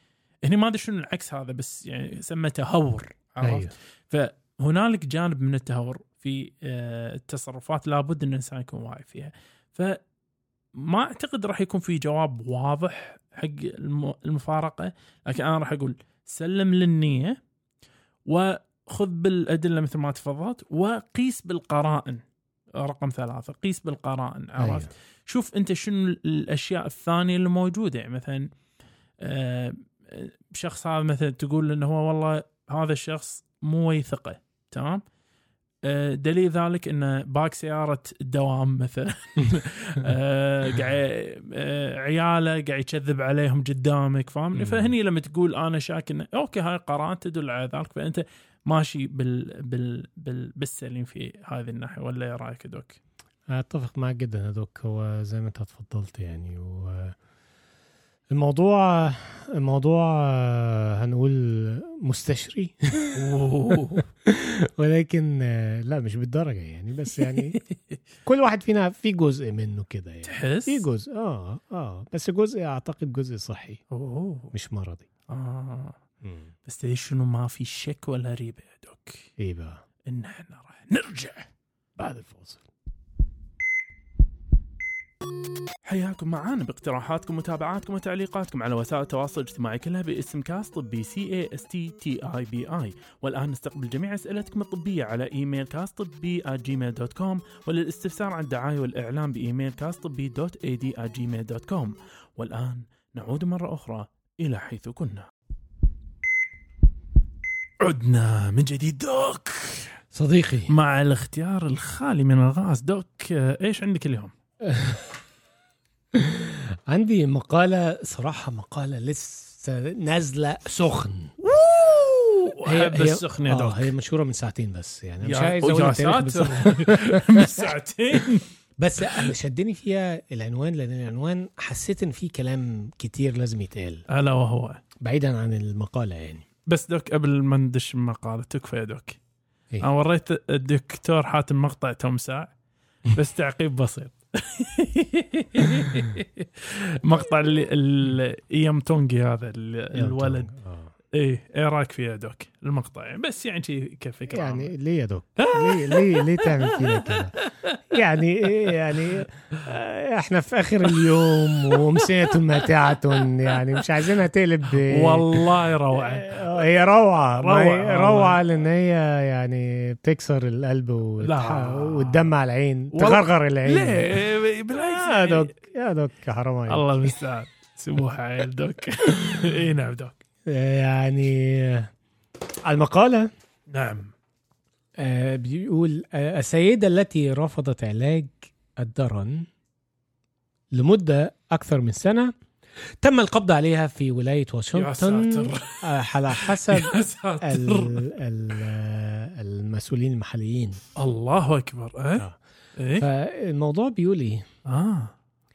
هني ما أدري شنو العكس هذا بس يعني سمى تهور عرفت؟ أيوه. فهنالك جانب من التهور. في آه، التصرفات لابد أن الإنسان يكون واعي فيها. فما أعتقد راح يكون في جواب واضح حق الم- المفارقة لكن أنا راح أقول سلم للنية خذ بالأدلة مثل ما تفضلت وقيس بالقرائن. رقم ثلاثة قيس بالقرائن عرفت؟ أيوة. شوف أنت شنو الأشياء الثانية اللي موجودة. يعني مثلا آه، شخص هذا مثلا تقول إنه هو والله هذا الشخص مو ويثقه تمام؟ دليل ذلك انه باك سيارة الدوام مثلا [LAUGHS] آه، قاعد آه، عياله قاعد يكذب عليهم قدامك فاهمني مم. فهني لما تقول أنا شاك إنه okay هاي قرارات تدل على ذلك فأنت ماشي بال بال بال بالسليم في هذه الناحية ولا إيه رأيك دوك؟ أتفق معك جدا doc هو زي ما أنت تفضلت يعني و الموضوع الموضوع آه، هنقول مستشري. [LAUGHS] ولكن آه، لا مش بالدرجة يعني بس يعني كل واحد فينا في جزء منه كده يعني. تحس؟ في جزء آه آه بس جزء أعتقد جزء صحي. أوه. مش مرضي. آه. بس تدري شنو ما في شك ولا ريبه يا doc؟ إيه بقى؟ ان إحنا راح نرجع بعد الفاصل. حياكم معانا باقتراحاتكم ومتابعاتكم وتعليقاتكم على وسائل التواصل الاجتماعي كلها باسم كاس طبي C A S T T E B I والآن نستقبل جميع أسئلتكم الطبية على إيميل كاس طبي Gmail dot com وللاستفسار عن الدعاية والإعلان بإيميل كاس طبي dot ad Gmail dot com والآن نعود مرة أخرى إلى حيث كنا. عدنا من جديد doc. صديقي. مع الاختيار الخالي من الغاز doc إيش عندك اليوم؟ [LAUGHS] [LAUGHS] عندي مقالة صراحة مقالة لسه نازلة سخن. أحب السخن يا آه دوك هي مشهورة من ساعتين بس يعني مش عايز أقول. [LAUGHS] من ساعتين. بس اللي شدني فيها العنوان لأن العنوان حسيت إن في كلام كتير لازم يتقال. ألا وهو. بعيدا عن المقالة يعني. بس دوك قبل ما ندش المقالة تكفى يا دوك. إيه؟ أنا وريت الدكتور حاتم مقطع توم ساع بس تعقيب بسيط. مقطع اللي ال- إيام تونجي هذا ال- الولد آه. إيه إيه رايك فيه يا دوك المقطع يعني بس يعني كفكره يعني ليه يا دوك ليه [LAUGHS] ليه ليه تعمل فينا كده يعني إيه يعني آه، إحنا في آخر اليوم وامسية ماتعة يعني مش عايزينها تقلب والله روعة. آه، هي هي روعة، روعة لأن هي يعني بتكسر القلب. لا. وتدمع العين تغرغر العين. ليه؟ بالعكس يا يعني. دوك يا دوك يا حرام الله المستعان. سموحة عيل دوك. [LAUGHS] اي نعم دوك. يعني المقالة؟ نعم. آه، بيقول آه، السيدة التي رفضت علاج الدرن لمدة أكثر من سنة تم القبض عليها في ولاية واشنطن آه، على [LAUGHS] حسب ال- ال- آه، المسؤولين المحليين. الله أكبر. آه آه. إيه؟ فالموضوع بيقول إيه؟ آه.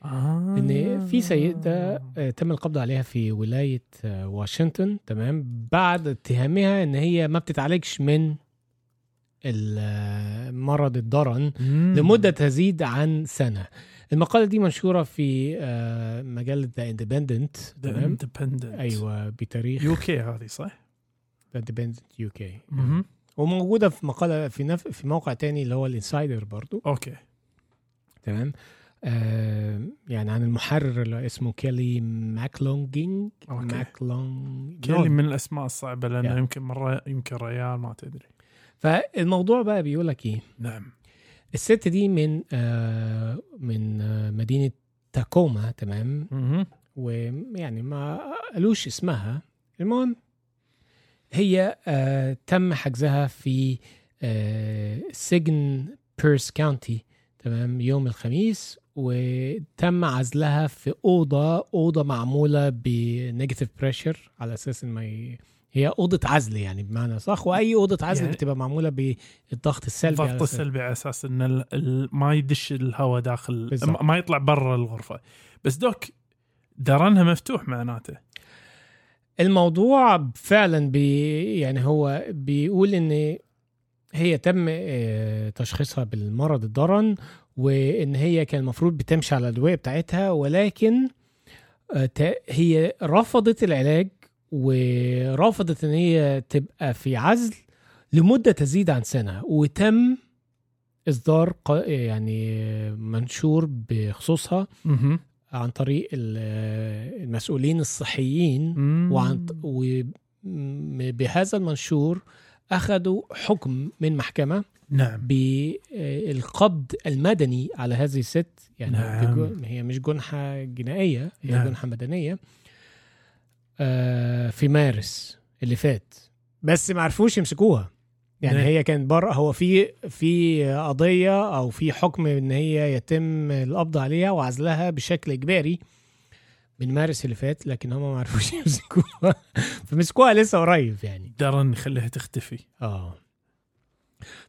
آه إن في سيدة آه، تم القبض عليها في ولاية آه، واشنطن تمام؟ بعد اتهامها إن هي ما بتتعالجش من آه، مرض الدرن مم. لمدة تزيد عن سنة. المقالة دي منشورة في آه، مجلة The Independent تمام؟ Independent. أيوه بتاريخ UK هذه صح؟ The Independent UK. مهم. وموجودة في مقالة في نف... في موقع تاني اللي هو الإنسايدر برضو. okay. تمام؟ آه يعني عن المحرر اللي اسمه كيلي ماكلونجينج. ماكلونج كيلي من الأسماء الصعبة لأنه يا. يمكن مرة يمكن ريال ما تدري. فالموضوع بقى بيقول لك إيه؟ نعم. الست دي من آه من آه مدينة تاكوما تمام. ويعني ما قالوش اسمها. المهم هي آه تم حجزها في آه سجن بيرس County تمام؟ يوم الخميس وتم عزلها في أوضة أوضة معمولة ب negative pressure على أساس إن ما ي... هي أوضة عزل يعني بمعنى صح؟ وأي أوضة عزل يعني- بتبقى معمولة بالضغط السلبي الضغط السلبي على أساس إن ال- ال- ما يدش الهواء داخل بالضبط. ما يطلع برا الغرفة. بس دوك درنها مفتوح معناته. الموضوع فعلا بي يعني هو بيقول إن هي تم آه، تشخيصها بالمرض الضرن وإن هي كان المفروض بتمشي على الأدوية بتاعتها ولكن آه، هي رفضت العلاج ورفضت إن هي تبقى في عزل لمدة تزيد عن سنة وتم إصدار يعني منشور بخصوصها. عن طريق ال- المسؤولين الصحيين. وعن وبهذا المنشور أخذوا حكم من محكمة نعم بالقبض المدني على هذه الست يعني نعم. هي مش جنحة جنائية هي نعم. جنحة مدنية آه، في مارس اللي فات بس ما عرفوش يمسكوها يعني نعم. هي كانت بره هو في في قضية أو في حكم إن هي يتم القبض عليها وعزلها بشكل إجباري من مارس اللي فات لكن هم ما عرفوش [LAUGHS] يمسكوها. فمسكوها لسه قريب يعني. درن نخليها تختفي. آه.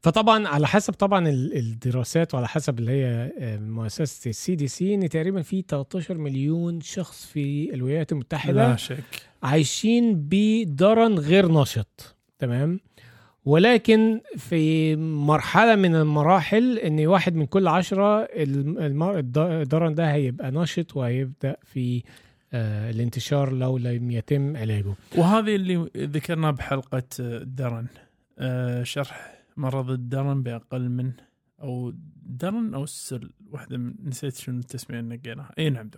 فطبعا على حسب طبعا ال- الدراسات وعلى حسب اللي هي آه، مؤسسة ال CDC إن تقريبا في 13 مليون شخص في الولايات المتحدة لا شك. عايشين بدرن غير نشط. تمام؟ ولكن في مرحلة من المراحل إن واحد من كل عشرة الدرن ده هيبقى نشط وهيبدأ في آه، الانتشار لو لم يتم علاجه. وهذه اللي ذكرناه بحلقة آه، درن آه، شرح مرض الدرن بأقل من أو درن أو السل. واحدة من نسيت شنو التسمية اللي نقيناها. إي نعم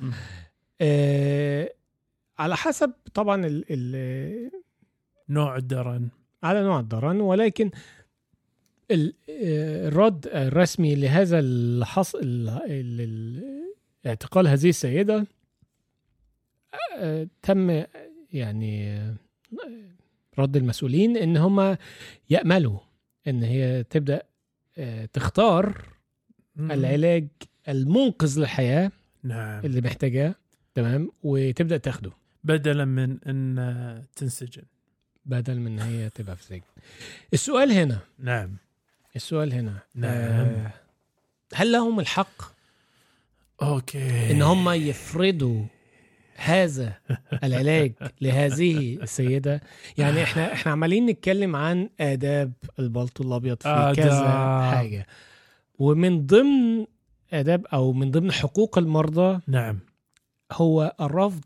مم. آه على حسب طبعا ال ال نوع الدرن. على نوع الدرن ولكن ال- الرد الرسمي لهذا الحص ال- ال- ال- اعتقال هذه السيدة آه، تم يعني رد المسؤولين إن هم يأملوا إن هي تبدأ آه، تختار مم. العلاج المنقذ للحياة نعم. اللي محتاجاه تمام وتبدأ تاخده. بدلا من إن تنسجن. بدل من هي تبقى في سجن. السؤال هنا. نعم. السؤال هنا. نعم. آه، هل لهم الحق؟ أوكي. إن هم يفرضوا هذا العلاج [LAUGHS] لهذه السيدة. يعني إحنا إحنا عمالين نتكلم عن آداب البلطو الأبيض في آداب. كذا حاجة. ومن ضمن آداب أو من ضمن حقوق المرضى نعم. هو الرفض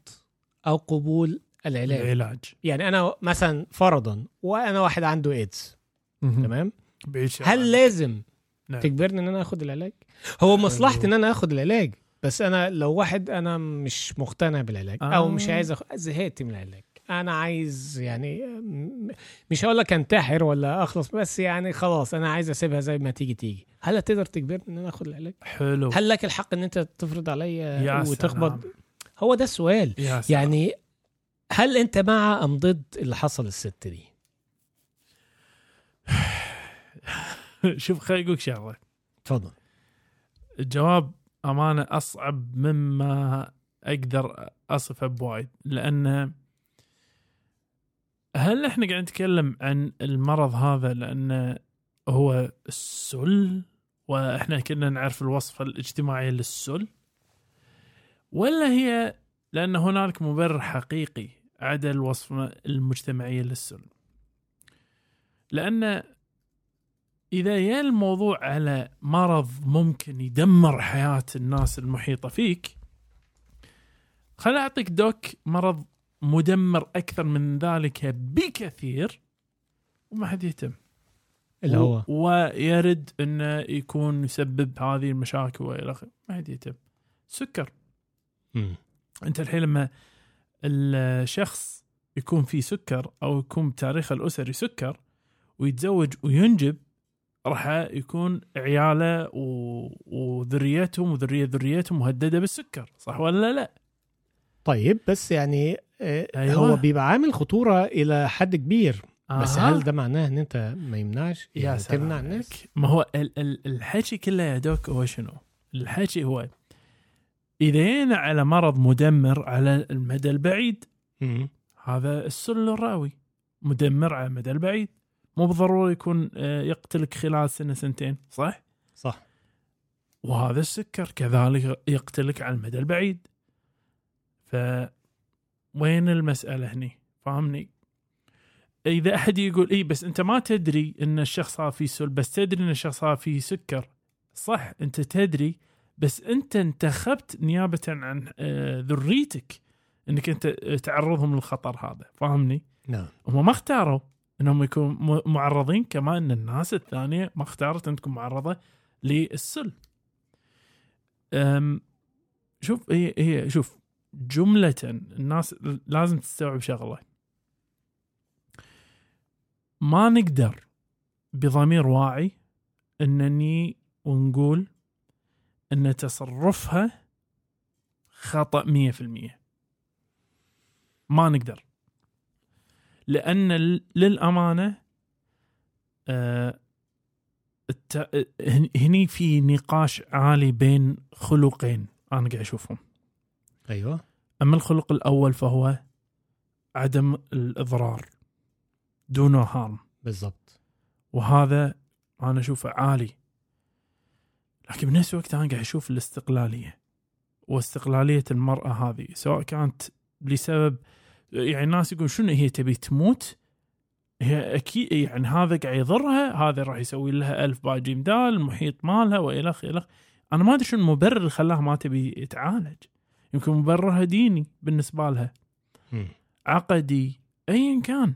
أو قبول العلاج العلاج يعني أنا مثلا فرضا وأنا واحد عنده ايدز. تمام هل. لازم نعم. تجبرني إن أنا آخد العلاج هو مصلحتي إن أنا آخد العلاج بس أنا لو واحد أنا مش مقتنع بالعلاج أو آه. مش عايز أخ... زهقت من العلاج أنا عايز يعني مش هقول لك أنتحر ولا أخلص بس يعني خلاص أنا عايز أسيبها زي ما تيجي تيجي هل هتقدر تجبرني إن أنا آخد العلاج حلو هل لك الحق إن أنت تفرض عليا يا وتقبض سلام. هو ده السؤال. يعني هل انت مع ام ضد اللي حصل الست دي؟ [SIGHS] شوف خليني أقول لك شغلة. اتفضل الجواب أمانة أصعب مما أقدر أصفه بوايد لأن هل إحنا قاعد نتكلم عن المرض هذا لأنه هو السل؟ وإحنا كنا نعرف الوصفه الاجتماعيه للسل؟ ولا هي لأن هنالك مبرر حقيقي عدا الوصفه المجتمعيه للسل لأن إذا يا الموضوع على مرض ممكن يدمر حياة الناس المحيطة فيك خل أعطيك دوك مرض مدمر أكثر من ذلك بكثير وما حد يهتم. اللي هو. ويرد إنه يكون يسبب هذه المشاكل وإلى آخره. ما حد يهتم. سكر. مم. أنت الحين لما الشخص يكون فيه سكر أو يكون بتاريخه الاسري سكر ويتزوج وينجب راح يكون عياله و... وذريتهم وذرية ذريتهم مهددة بالسكر صح ولا لا؟ طيب بس يعني آه، أيوة. هو بيبقى عامل خطورة إلى حد كبير بس آها. هل ده معناه إن أنت ما يمنعش يا يعني سلام تمنع. الناس ما هو ال- ال- الحكي كله يا دوك هو شنو؟ الحكي هو إذا جينا على مرض مدمر على المدى البعيد. مم. هذا السل الراوي. مدمر على المدى البعيد. مو بالضروره يكون آه، يقتلك خلال سنة سنتين صح؟ صح. وهذا السكر كذلك يقتلك على المدى البعيد. ف وين المسألة هني؟ فاهمني إذا أحد يقول إيه بس أنت ما تدري أن الشخص هذا فيه سل بس تدري أن الشخص هذا فيه سكر صح؟ أنت تدري بس أنت انتخبت نيابة عن آه، ذريتك أنك أنت تعرضهم للخطر هذا فاهمني نعم هم ما اختاروا انهم يكونوا معرضين كما إن الناس الثانية ما اختارت إن تكون معرضة للسل. شوف هي هي شوف جملة الناس لازم تستوعب شغلة. ما نقدر بضمير واعي إنني ونقول أن تصرفها خطأ 100% ما نقدر. لأن للأمانة آه، الت- هني في نقاش عالي بين خلقين أنا قاعد أشوفهم. أيوه. أما الخلق الأول فهو عدم الإضرار دون هارم بالضبط. وهذا أنا أشوفه عالي. لكن بنفس الوقت أنا قاعد أشوف الاستقلالية واستقلالية المرأة هذه سواء كانت لسبب يعني الناس يقول شنو هي تبي تموت؟ هي أكيد يعني هذا قاعد يضرها هذا راح يسوي لها ألف باء جيم دال المحيط مالها والخ الخ أنا ما أدري شنو المبرر اللي خلاها ما تبي تعالج يمكن مبررها ديني بالنسبة لها. عقدي ايا كان.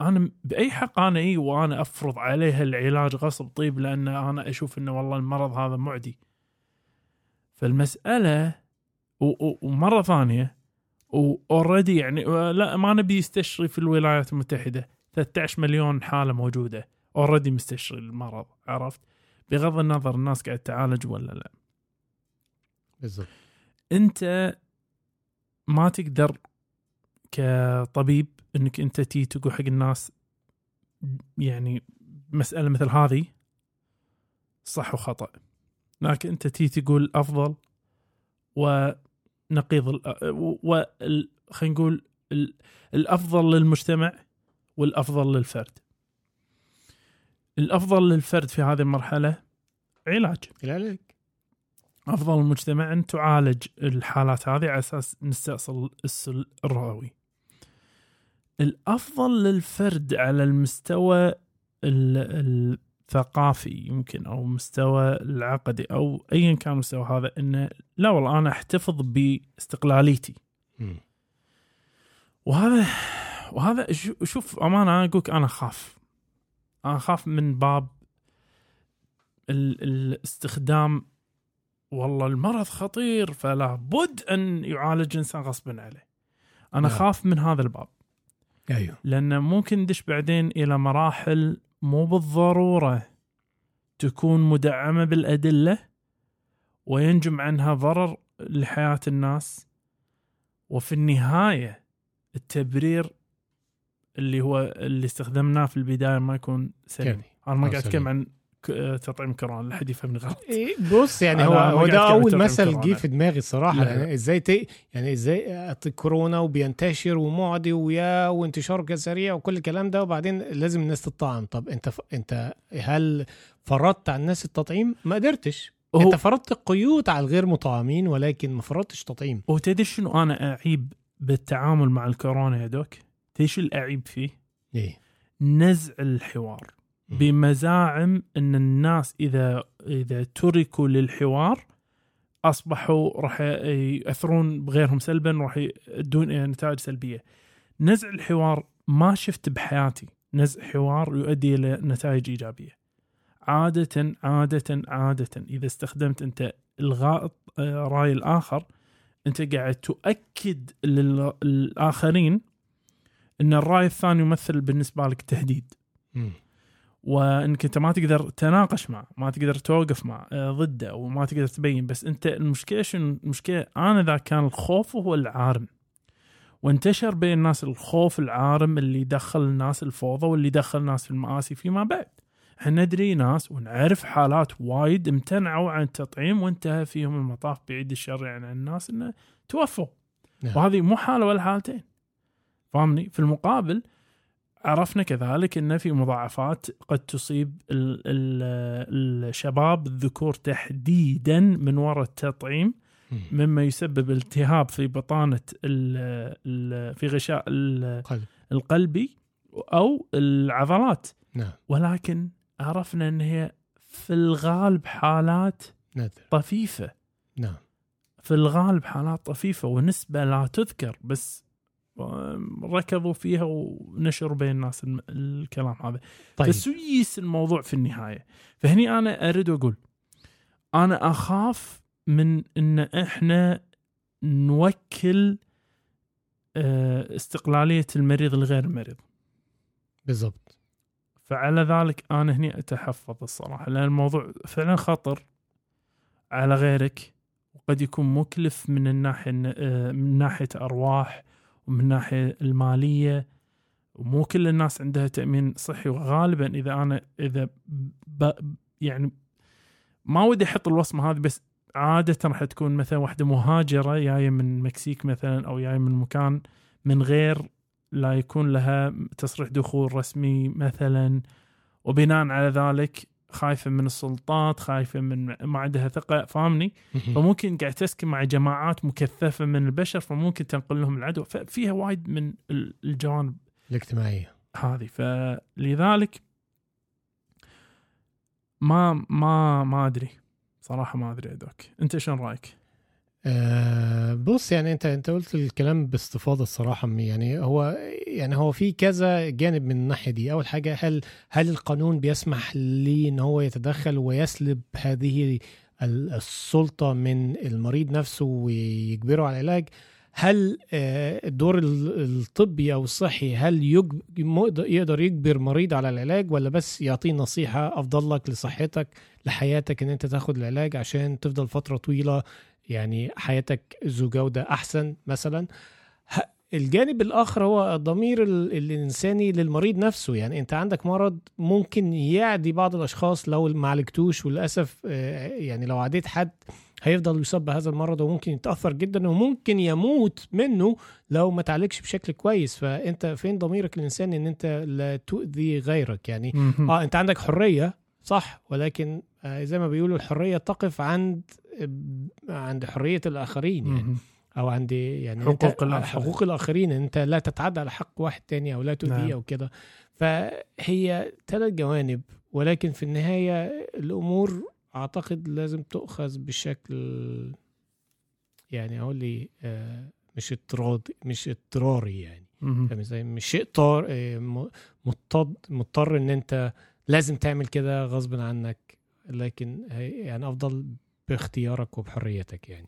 أنا بأي حق أنا إي وأنا أفرض عليها العلاج غصب طيب لأن أنا أشوف إنه والله المرض هذا معدي. فالمسألة و- و- ومرة ثانية و already يعني لا ما نبي يستشري في الولايات المتحدة. 13 مليون حالة موجودة. already مستشري المرض عرفت؟ بغض النظر الناس قاعد تعالج ولا لا. بالضبط. أنت ما تقدر كطبيب إنك أنت تيي تقول حق الناس يعني مسألة مثل هذه صح وخطأ. لكن أنت تي تقول أفضل ونقيض و خلينا نقول ال- الأفضل للمجتمع والأفضل للفرد. الأفضل للفرد في هذه المرحلة علاج. العلاج أفضل المجتمع أن تعالج الحالات هذه على أساس نستأصل السل الرئوي. الأفضل للفرد على المستوى ال- الثقافي يمكن أو مستوى العقدي أو ايا كان المستوى هذا إنه لا والله أنا أحتفظ باستقلاليتي. وهذا وهذا شو- شوف أمانة أنا أقولك أنا أخاف أنا أخاف من باب ال- الاستخدام والله المرض خطير فلا بد أن يعالج الانسان غصبا عليه أنا نعم. أخاف من هذا الباب أيوه لأن ممكن ندش بعدين إلى مراحل مو بالضرورة تكون مدعمة بالأدلة وينجم عنها ضرر لحياة الناس وفي النهاية التبرير اللي هو اللي استخدمناه في البداية ما يكون سليم. أنا ما قاعد. أتكلم عن تطعيم كورونا لا حد يفهمني غلط إيه، بص يعني هو هو ده أول مثل. جه في دماغي الصراحه لا، يعني لا. إزاي ت... يعني إزاي كورونا وبينتشر ومعدي ويا وانتشاره سريع وكل الكلام ده وبعدين لازم الناس تطعم طب أنت ف... أنت هل فرضت على الناس التطعيم ما قدرتش هو أنت فرضت قيود على الغير مطعمين ولكن ما فرضتش تطعيم وتدري شنو أنا أعيب بالتعامل مع الكورونا يا دوك؟ تدري شو الأعيب فيه؟ إيه نزع الحوار. بمزاعم إن الناس إذا إذا تركوا للحوار أصبحوا راح يأثرون بغيرهم سلبا راح يدون نتائج سلبية. نزع الحوار ما شفت بحياتي نزع حوار يؤدي إلى نتائج إيجابية. عاده عاده عاده إذا استخدمت أنت إلغاء آه، رأي الآخر أنت قاعد تؤكد للآخرين إن الرأي الثاني يمثل بالنسبة لك تهديد. وانك انت ما تقدر تناقش معه ما تقدر توقف معه آه، ضده وما تقدر تبين بس أنت المشكلة شنو؟ المشكلة أنا ذا كان الخوف هو العارم. وانتشر بين الناس الخوف العارم اللي يدخل الناس الفوضى واللي يدخل الناس في المآسي فيما بعد. إحنا ندري ناس ونعرف حالات وايد امتنعوا عن التطعيم وانتهى فيهم المطاف بعيد الشر يعني عن الناس إنه توفوا. نعم. وهذه مو حالة ولا حالتين. فاهمني؟ في المقابل عرفنا كذلك إن في مضاعفات قد تصيب ال ال الشباب الذكور تحديدا من وراء التطعيم مم. مما يسبب التهاب في بطانة ال ال في غشاء ال- قلب القلبي أو العضلات. نعم. ولكن عرفنا إن هي في الغالب حالات نادر طفيفة. نعم. في الغالب حالات طفيفة ونسبة لا تذكر بس ركضوا فيها ونشروا بين الناس الكلام هذا. طيب. تسويس الموضوع في النهاية. فهني أنا أريد أقول أنا أخاف من أن إحنا نوكل آه، استقلالية المريض لغير المريض. بالضبط. فعلى ذلك أنا هني أتحفظ الصراحة لأن الموضوع فعلا خطر على غيرك وقد يكون مكلف من الناحية آه، من ناحية أرواح ومن الناحيه المالية ومو كل الناس عندها تأمين صحي. وغالبا إذا أنا إذا ب يعني ما ودي أحط الوصمة هذه بس عادة راح تكون مثلا واحدة مهاجرة جاية من المكسيك مثلا أو جاية من مكان من غير لا يكون لها تصريح دخول رسمي مثلا. وبناء على ذلك خايفة من السلطات خايفة من ما عندها ثقة فاهمني؟ فممكن قاعد تسكن مع جماعات مكثفة من البشر فممكن تنقل لهم العدوى. ففيها وايد من الجوانب الاجتماعية. هذه. فلذلك ما ما ما أدري. صراحة ما أدري يا دوك أنت شنو رأيك؟ أه بص يعني انت انت قلت الكلام باستفاضة الصراحة يعني هو يعني هو في كذا جانب من الناحية دي. أول حاجة هل هل القانون بيسمح ليه إن هو يتدخل ويسلب هذه السلطة من المريض نفسه ويجبره على العلاج؟ هل آه، الدور الطبي أو الصحي هل يقدر يجبر مريض على العلاج ولا بس يعطيه نصيحة أفضل لك لصحتك لحياتك إن أنت تاخد العلاج عشان تفضل فترة طويلة يعني حياتك ذو جودة أحسن مثلا. الجانب الآخر هو الضمير الإنساني للمريض نفسه. يعني أنت عندك مرض ممكن يعدي بعض الأشخاص لو ما عالجتوش وللأسف آه، يعني لو عديت حد هيفضل يصاب بهذا المرض وممكن يتأثر جدا وممكن يموت منه لو ما تعالجش بشكل كويس. فأنت فين ضميرك الإنساني إن أنت لا تؤذي غيرك؟ يعني آه أنت عندك حرية صح ولكن زي ما بيقولوا الحرية تقف عند عند حرية الآخرين يعني. أو عند يعني حقوق انت الآخرين. حقوق الآخرين. أنت لا تتعدى على حق واحد تاني أو لا تؤذيه نعم. أو كده. فهي ثلاث جوانب. ولكن في النهاية الأمور أعتقد لازم تؤخذ بشكل يعني أقول لي آه مش اضطراري مش اضطراري يعني. فاهم إزاي؟ مش شيء طار آه مضطر مضطر إن أنت لازم تعمل كده غصب عنك. لكن يعني أفضل باختيارك وبحريتك يعني.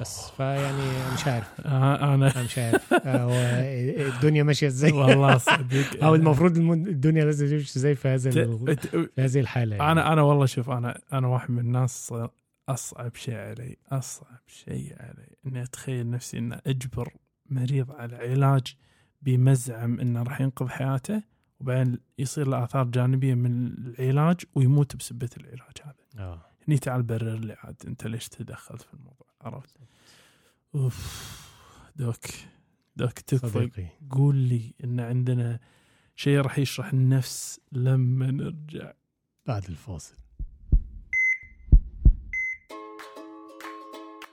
بس فيعني مش عارف. آه أنا مش عارف. آه، الدنيا ماشية إزاي؟ والله صدق [LAUGHS] أو المفروض الدنيا لازم تمشي إزاي في هذا في هذه الحالة يعني. أنا أنا والله شوف أنا أنا واحد من الناس أصعب شيء علي أصعب شيء علي إني أتخيل نفسي ان أجبر مريض على علاج بمزعم إنه راح ينقذ حياته. وبعدين يصير له آثار جانبية من العلاج ويموت بسبة العلاج هذا. آه. هني تعال برر لي عاد أنت ليش تدخلت في الموضوع عرفت؟ أوف دوك دوك تكفى. قول لي إن عندنا شيء راح يشرح النفس لما نرجع. بعد الفاصل.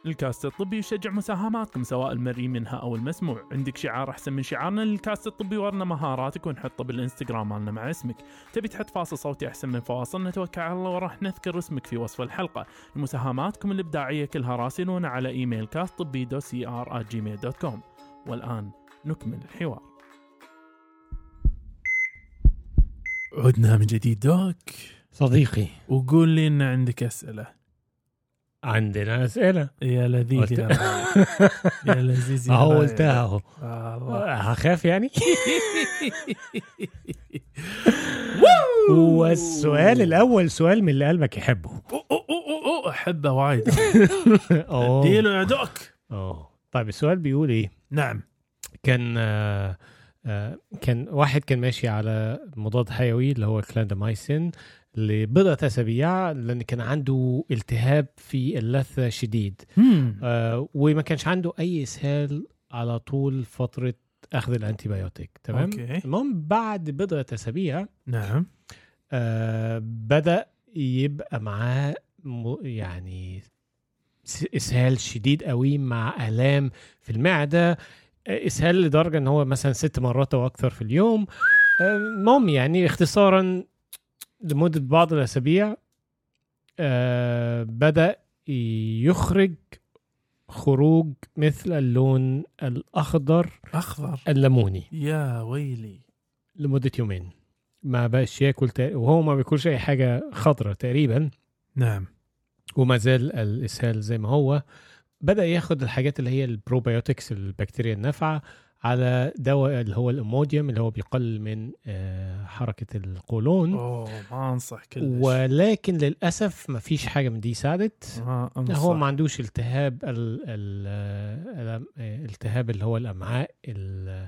الكاست الطبي يشجع مساهماتكم سواء المرئي منها أو المسموع. عندك شعار أحسن من شعارنا للكاست الطبي ورنا مهاراتك ونحطه بالإنستغرام مالنا مع اسمك. تبي تحط فاصل صوتي أحسن من فواصل؟ توكل على الله وراح نذكر اسمك في وصف الحلقة. مساهماتكم الإبداعية كلها راسلونا على إيميل كاست طبي دو سي ار gmail dot com والآن نكمل الحوار. عدنا من جديد دوك. صديقي. وقول لي إن عندك أسئلة. عندنا أسئلة. يا لذيذ يا, [LAUGHS] يا لذيذ أهو قلتها أهو. هخاف يعني؟ [LAUGHS] [LAUGHS] والسؤال الأول سؤال من اللي قلبك يحبه. أحبه وايد. أديله يا دوك. آه طيب السؤال بيقول إيه؟ نعم. كان آه آه كان واحد كان ماشي على مضاد حيوي اللي هو كلاندامايسين لبضعة أسابيع لأن كان عنده التهاب في اللثة شديد. آه وما كانش عنده أي إسهال على طول فترة أخذ ال antibiotic. تمام؟ okay. المهم بعد بضعة أسابيع نعم. آه بدأ يبقى معاه يعني إسهال شديد قوي مع ألام في المعدة. إسهال لدرجة إن هو مثلا ست مرات أو أكثر في اليوم. آه، المهم يعني اختصارا لمدة بعض الأسابيع آه بدأ يخرج خروج مثل اللون الأخضر أخضر؟ الليموني. يا ويلي. لمدة يومين. ما بقاش ياكل تق... وهو ما بياكلش أي حاجة خضرة تقريبا. نعم. وما زال الإسهال زي ما هو. بدأ ياخد الحاجات اللي هي البروبيوتكس البكتيريا النافعة. على دواء اللي هو الإموديوم اللي هو بيقلل من آه، حركة القولون. أوه ما أنصح كلش. ولكن للأسف ما فيش حاجة من دي ساعدت هو ما عندوش التهاب ال ال ال التهاب اللي هو الأمعاء ال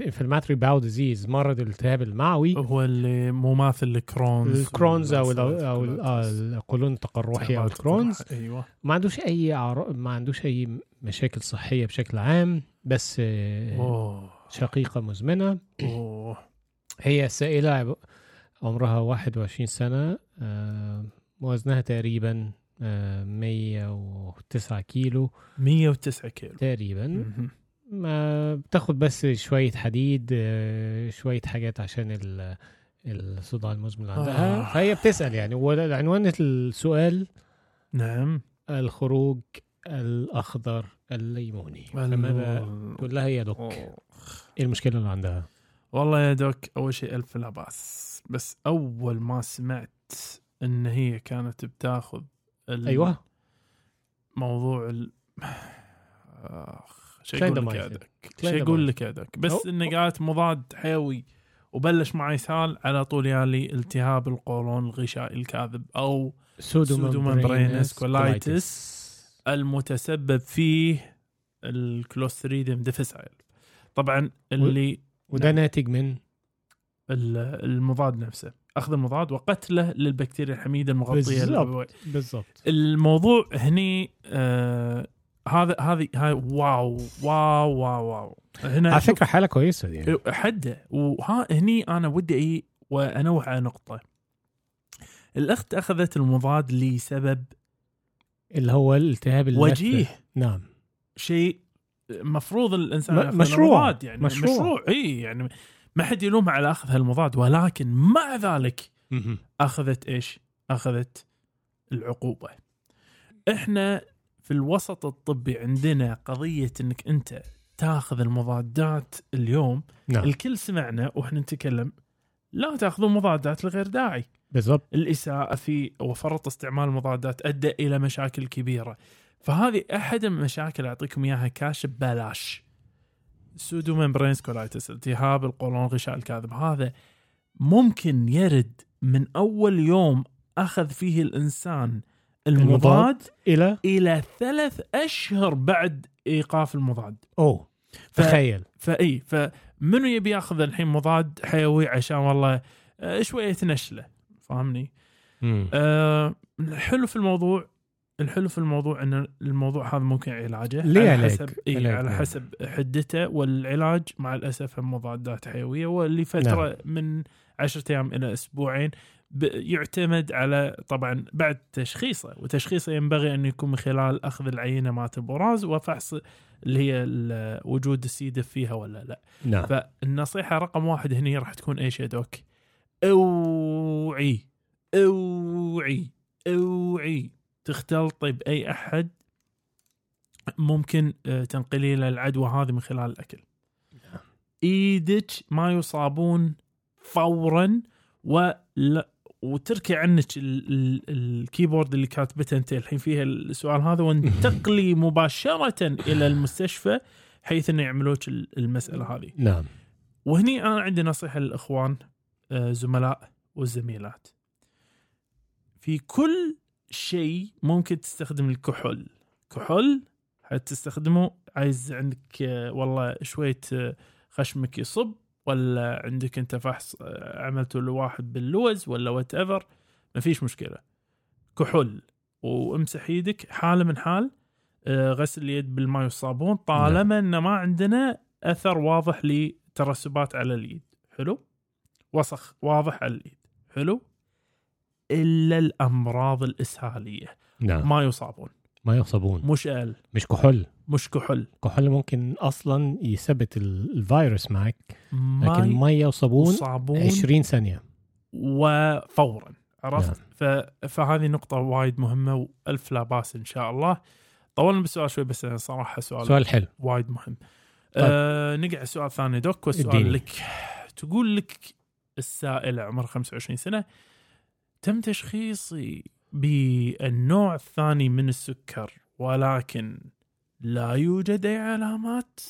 inflammatory bowel disease مرض الالتهاب المعوي. هو اللي مماثل ل Crohn's ال Crohn's أو ال أو آه، القولون التقرحي أو ال Crohn's أيوه. ما عندوش أي ما عندوش أي مشاكل صحية بشكل عام بس آه، شقيقة مزمنة. هي سائلة عمرها 21 سنة آه، وزنها تقريبا آه، 109 كيلو. 109 كيلو. تقريبا. ما بتاخد بس شوية حديد آه، شوية حاجات عشان ال- الصداع المزمن اللي عندها. آه. فهي بتسأل يعني وعنوان السؤال. نعم. الخروج الأخضر الليموني. فماذا تقول لها يا دوك؟ أوه. إيه المشكلة اللي عندها؟ والله يا دوك أول شيء ألف لا بأس. بس أول ما سمعت إن هي كانت بتاخذ ال- أيوه. موضوع ال اخ شو أقول لك يا شو دمايسين. لك دوك بس انه قالت مضاد حيوي وبلش معي سال على طول يالي التهاب القولون الغشائي الكاذب أو سودوممبرينس كولايتس المتسبب فيه الكلوستريديوم ديفيسايل. طبعا اللي وده ناتج من؟ ال- المضاد نفسه. أخذ المضاد وقتله للبكتيريا الحميدة المغطية بالضبط. بالضبط. الموضوع هني آه هذا هذه هاي wow wow wow wow هنا على حالة كويسة دي يعني. حدة وها هني أنا ودي اي وأنوه على نقطة الأخت أخذت المضاد لسبب اللي هو الالتهاب. وجيه نعم شيء مفروض الإنسان مشروع. المضاد يعني مشروع. مشروع, إي يعني ما حد يلومها على أخذ هالمضاد ولكن مع ذلك. أخذت إيش؟ أخذت العقوبة. إحنا في الوسط الطبي عندنا قضية إنك أنت تاخذ المضادات اليوم نعم الكل سمعنا وإحنا نتكلم لا تاخذون مضادات لغير داعي. بالضبط الإساءة في وفرط استعمال المضادات أدى إلى مشاكل كبيرة. فهذه أحد المشاكل أعطيكم إياها كاش ببلاش. pseudomembranous colitis التهاب القولون الغشائي الكاذب هذا ممكن يرد من أول يوم أخذ فيه الإنسان المضاد إلى إلى ثلاث أشهر بعد إيقاف المضاد. أوه ف- تخيل فاي فمنو يبي ياخذ الحين مضاد حيوي عشان والله آه، شوية نشلة فاهمني؟ آه الحلو في الموضوع الحلو في الموضوع إن الموضوع هذا ممكن علاجه ليه على؟ حسب إيه على. حسب حدته والعلاج مع الأسف مضادات حيوية ولفتره نعم. من عشرة أيام إلى أسبوعين يعتمد على طبعا بعد تشخيصه وتشخيصه ينبغي أن يكون من خلال أخذ العينة مالت البراز وفحص اللي هي وجود السيدف فيها ولا لا نعم فالنصيحة رقم واحد هني راح تكون إيش يا دوك؟ أوعي أوعي أوعي تختلطي باي أحد ممكن آه، تنقلي له العدوى هذه من خلال الأكل. إيدك ما يصابون فورا ولا وتركي عنك ال- ال- الكيبورد اللي كاتبته انت الحين فيها السؤال هذا وانتقلي [LAUGHS] مباشرة إلى المستشفى حيث إنه يعملوك ال- المسألة هذه. نعم. وهني أنا عندي نصيحة للإخوان آه، زملاء والزميلات. في كل شيء ممكن تستخدم الكحول. كحول حتستخدمه عايز عندك آه، والله شوية آه، خشمك يصب. ولا عندك انت فحص آه، عملته لواحد باللوز ولا whatever ما فيش مشكلة. كحول وامسح إيدك حاله من حال آه، غسل اليد بالماء والصابون طالما ان ما عندنا أثر واضح لترسبات على اليد. حلو؟ وسخ واضح على اليد. حلو؟ إلا الأمراض الإسهالية. نعم. ما يصابون ما يصابون مش آل. مش كحول. مش كحول. كحول ممكن أصلا يثبت ال- الفيروس معك ما لكن مية وصابون يصابون 20 ثانية. وفورا عرفت؟ نعم. ف... فهذه نقطة وايد مهمة وألف لا بأس إن شاء الله. طولنا بالسؤال شوي بس أنا صراحة سؤال, سؤال حلو. وايد مهم. طيب. آه نقع السؤال الثاني دوك والسؤال اديني. لك. تقول لك السائلة عمرها 25 سنة تم تشخيصي بالنوع الثاني من السكر ولكن لا يوجد أي علامات.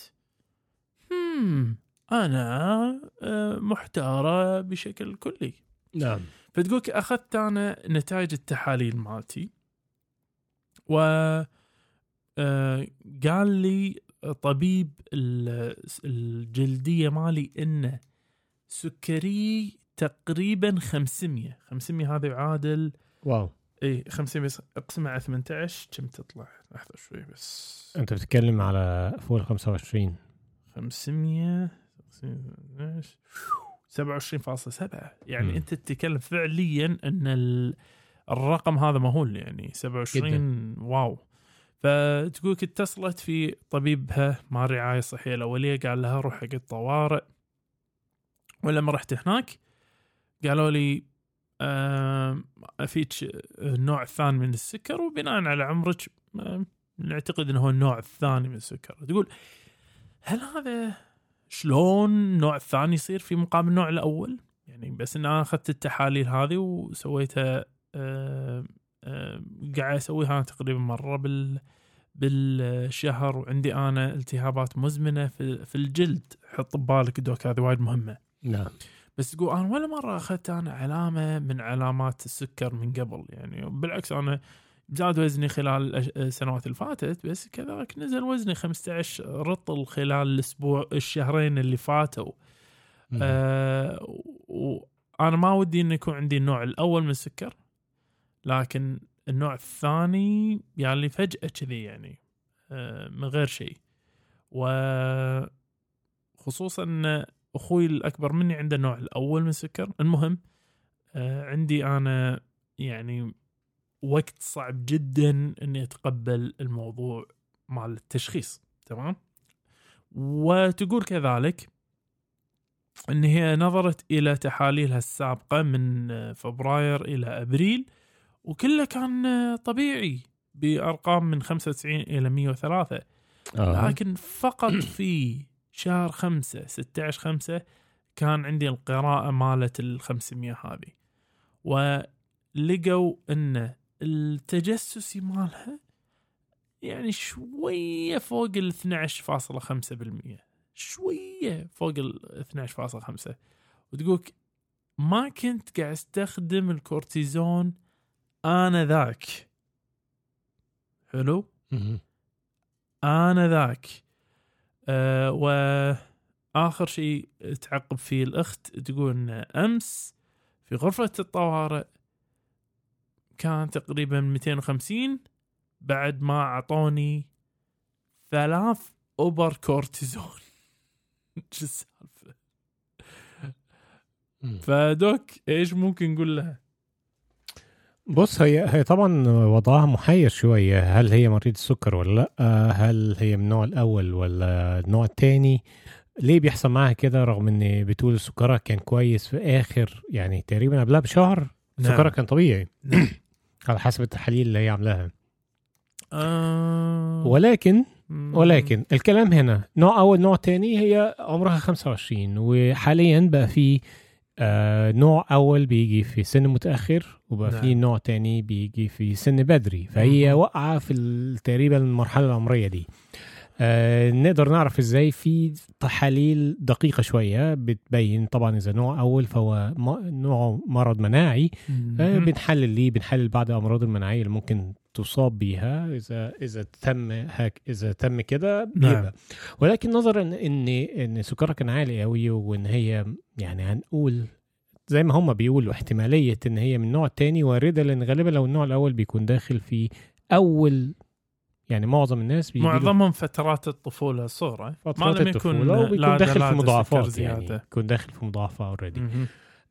هم. أنا آه، محتارة بشكل كلي. نعم. فتقولك أخذت أنا نتائج التحاليل مالتي و آه، قال لي طبيب ال- الجلدية مالي إنه سكري تقريبا 500 500 هذا يعادل wow. إي 500 بس. اقسمه على 18 كم تطلع؟ لحظه شوي بس. أنت بتتكلم على فوق ال 25 500 27.7 يعني مم. أنت تتكلم فعليا أن ال- الرقم هذا مهول يعني 27 واو. فتقولك اتصلت في طبيبها مال الرعايه الصحيه الاوليه قال لها روح حق الطوارئ. ولما رحت هناك قالوا لي فيك النوع الثاني من السكر وبناء على عمرك نعتقد إنه هو النوع الثاني من السكر. تقول هل هذا شلون النوع الثاني يصير في مقابل النوع الأول؟ يعني بس إن أنا أخذت التحاليل هذه وسويتها قاعد أسويها تقريبا مرة بال بالشهر وعندي أنا التهابات مزمنة في, في الجلد. حط ببالك دوك هذه وايد مهمة. نعم. بس تقول أنا ولا مرة أخذت أنا علامة من علامات السكر من قبل يعني بالعكس أنا زاد وزني خلال السنوات اللي فاتت بس كذلك نزل وزني 15 رطل خلال الأسبوع الشهرين اللي فاتوا. آه وأنا ما ودي انه يكون عندي النوع الأول من السكر لكن النوع الثاني يعني فجأة كذي يعني آه من غير شيء. وخصوصا أخوي الأكبر مني عنده النوع الأول من السكر. المهم آه عندي أنا يعني وقت صعب جدا إني أتقبل الموضوع مال التشخيص تمام؟ وتقول كذلك إن هي نظرت إلى تحاليلها السابقة من فبراير إلى أبريل وكله كان طبيعي بأرقام من 95 إلى 103 آه. لكن فقط في شهر خمسة 16 خمسة كان عندي القراءة مالت ال 500 هذه. ولقوا إن التجسسي مالها يعني شوية فوق ال 12.5% شوية فوق ال 12.5 وتقولك ما كنت قاعد أستخدم الكورتيزون أنا ذاك. حلو. أنا ذاك. أه وآخر شيء تعقب فيه الأخت تقول أمس في غرفة الطوارئ كان تقريبا 250 بعد ما أعطوني ثلاث أوبر كورتيزون [LAUGHS] شو السالفة. فدوك إيش ممكن نقول لها؟ بص هي هي طبعا وضعها محير شوية. هل هي مريض السكر ولا لأ؟ هل هي من النوع الأول ولا النوع الثاني ليه بيحصل معاها كده رغم إن بتقول سكرها كان كويس في آخر يعني تقريبا قبلها بشهر؟ سكرها كان طبيعي. نعم. [CLEARS THROAT] على حسب التحاليل اللي هي عاملاها. آه. ولكن. ولكن الكلام هنا نوع أول نوع تاني هي عمرها 25 وحاليا بقى في آه نوع أول بيجي في سن متأخر وبقى نعم. في نوع تاني بيجي في سن بدري فهي. واقعة في تقريبا المرحلة العمرية دي آه نقدر نعرف إزاي في تحاليل دقيقة شوية بتبين طبعا إذا نوع أول فهو نوع مرض مناعي آه،. بنحلل ليه بنحلل بعض الأمراض المناعية اللي ممكن تصاب بيها إذا إذا تم هك إذا تم كده نعم. ولكن نظرا إن إن سكرها كان عالي قوي وإن هي يعني هنقول زي ما هم بيقولوا احتمالية إن هي من النوع التاني وارده لأن غالبا لو النوع الأول بيكون داخل في أول يعني معظم الناس معظمهم فترات الطفولة الصغرى فترات الطفولة وبيكون لا داخل في مضاعفات يعني زيادة. يكون داخل في مضاعفات already.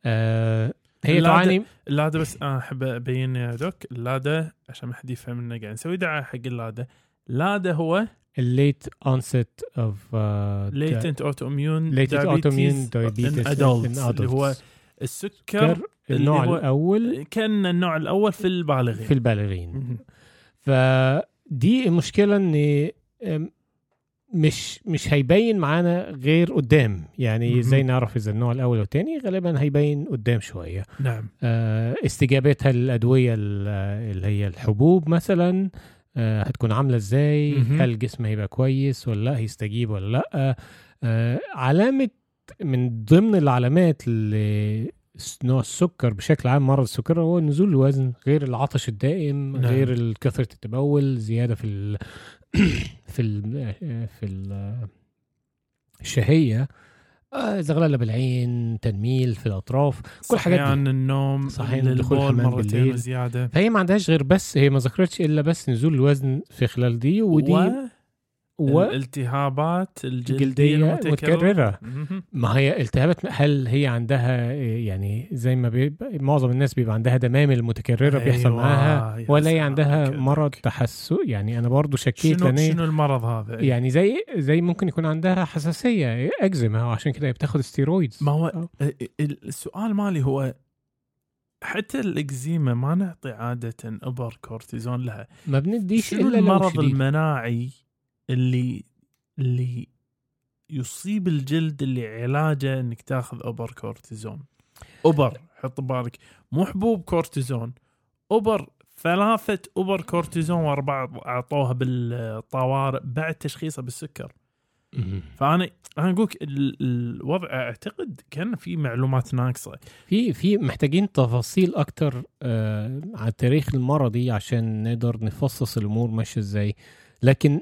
آه هي تعاني؟ اللاده بس أنا أحب أبين يا doc. ال LADA عشان ما حد يفهم إنه قاعد نسوي دعايه حق ال LADA LADA هو ال late onset autoimmune latent autoimmune diabetes diabetes in in adults. اللي هو. السكر سكر النوع اللي هو- الأول. كان النوع الأول في البالغين. في البالغين. فدي المشكلة ان مش مش هيبين معانا غير قدام. يعني. إزاي نعرف إذا النوع الأول والتاني غالبا هيبين قدام شوية. نعم. آه، استجابتها للادويه ال- اللي هي الحبوب مثلا. آه، هتكون عاملة إزاي. هل الجسم هيبقى كويس ولا لأ؟ هيستجيب ولا لأ؟ آه، علامة من ضمن العلامات ل نوع السكر بشكل عام مرض السكر هو نزول الوزن غير العطش الدائم نعم. غير كثرة التبول زيادة في [COUGHS] في ال في ال الشهية آه، زغللة بالعين تنميل في الأطراف كل دي. صحيان النوم صحيان البول دخول الحمام بالليل. زيادة فهي ما عندهاش غير بس هي ما ذكرتش إلا بس نزول الوزن في خلال دي ودي و... والالتهابات الجلدية الجلدية المتكرره متكررة. مهم. ما هي التهابات هل هي عندها إيه، يعني زي ما بيبقى معظم الناس بيبقى عندها دمامل بيحصل أيوة، معاها يا ولا هي عندها كده. مرض تحسس يعني أنا برضو شكيت شنو شنو المرض هذا يعني زي زي ممكن يكون عندها حساسية إكزيما وعشان كده بتاخد steroids ما هو أو. ال- السؤال مالي هو حتى الإكزيما ما نعطي عادة إبر كورتيزون لها ما بنديش شنو إلا المرض. المناعي اللي اللي يصيب الجلد اللي علاجه إنك تاخذ إبر كورتيزون. إبر حط بالك مو حبوب كورتيزون. إبر ثلاثة إبر كورتيزون ورا بعض أعطوها بالطوارئ بعد تشخيصها بالسكر. فأنا أنا أقول الوضع أعتقد كان في معلومات ناقصة. في في محتاجين تفاصيل أكتر آه على التاريخ المرضي عشان نقدر نفصص الأمور ماشية إزاي. لكن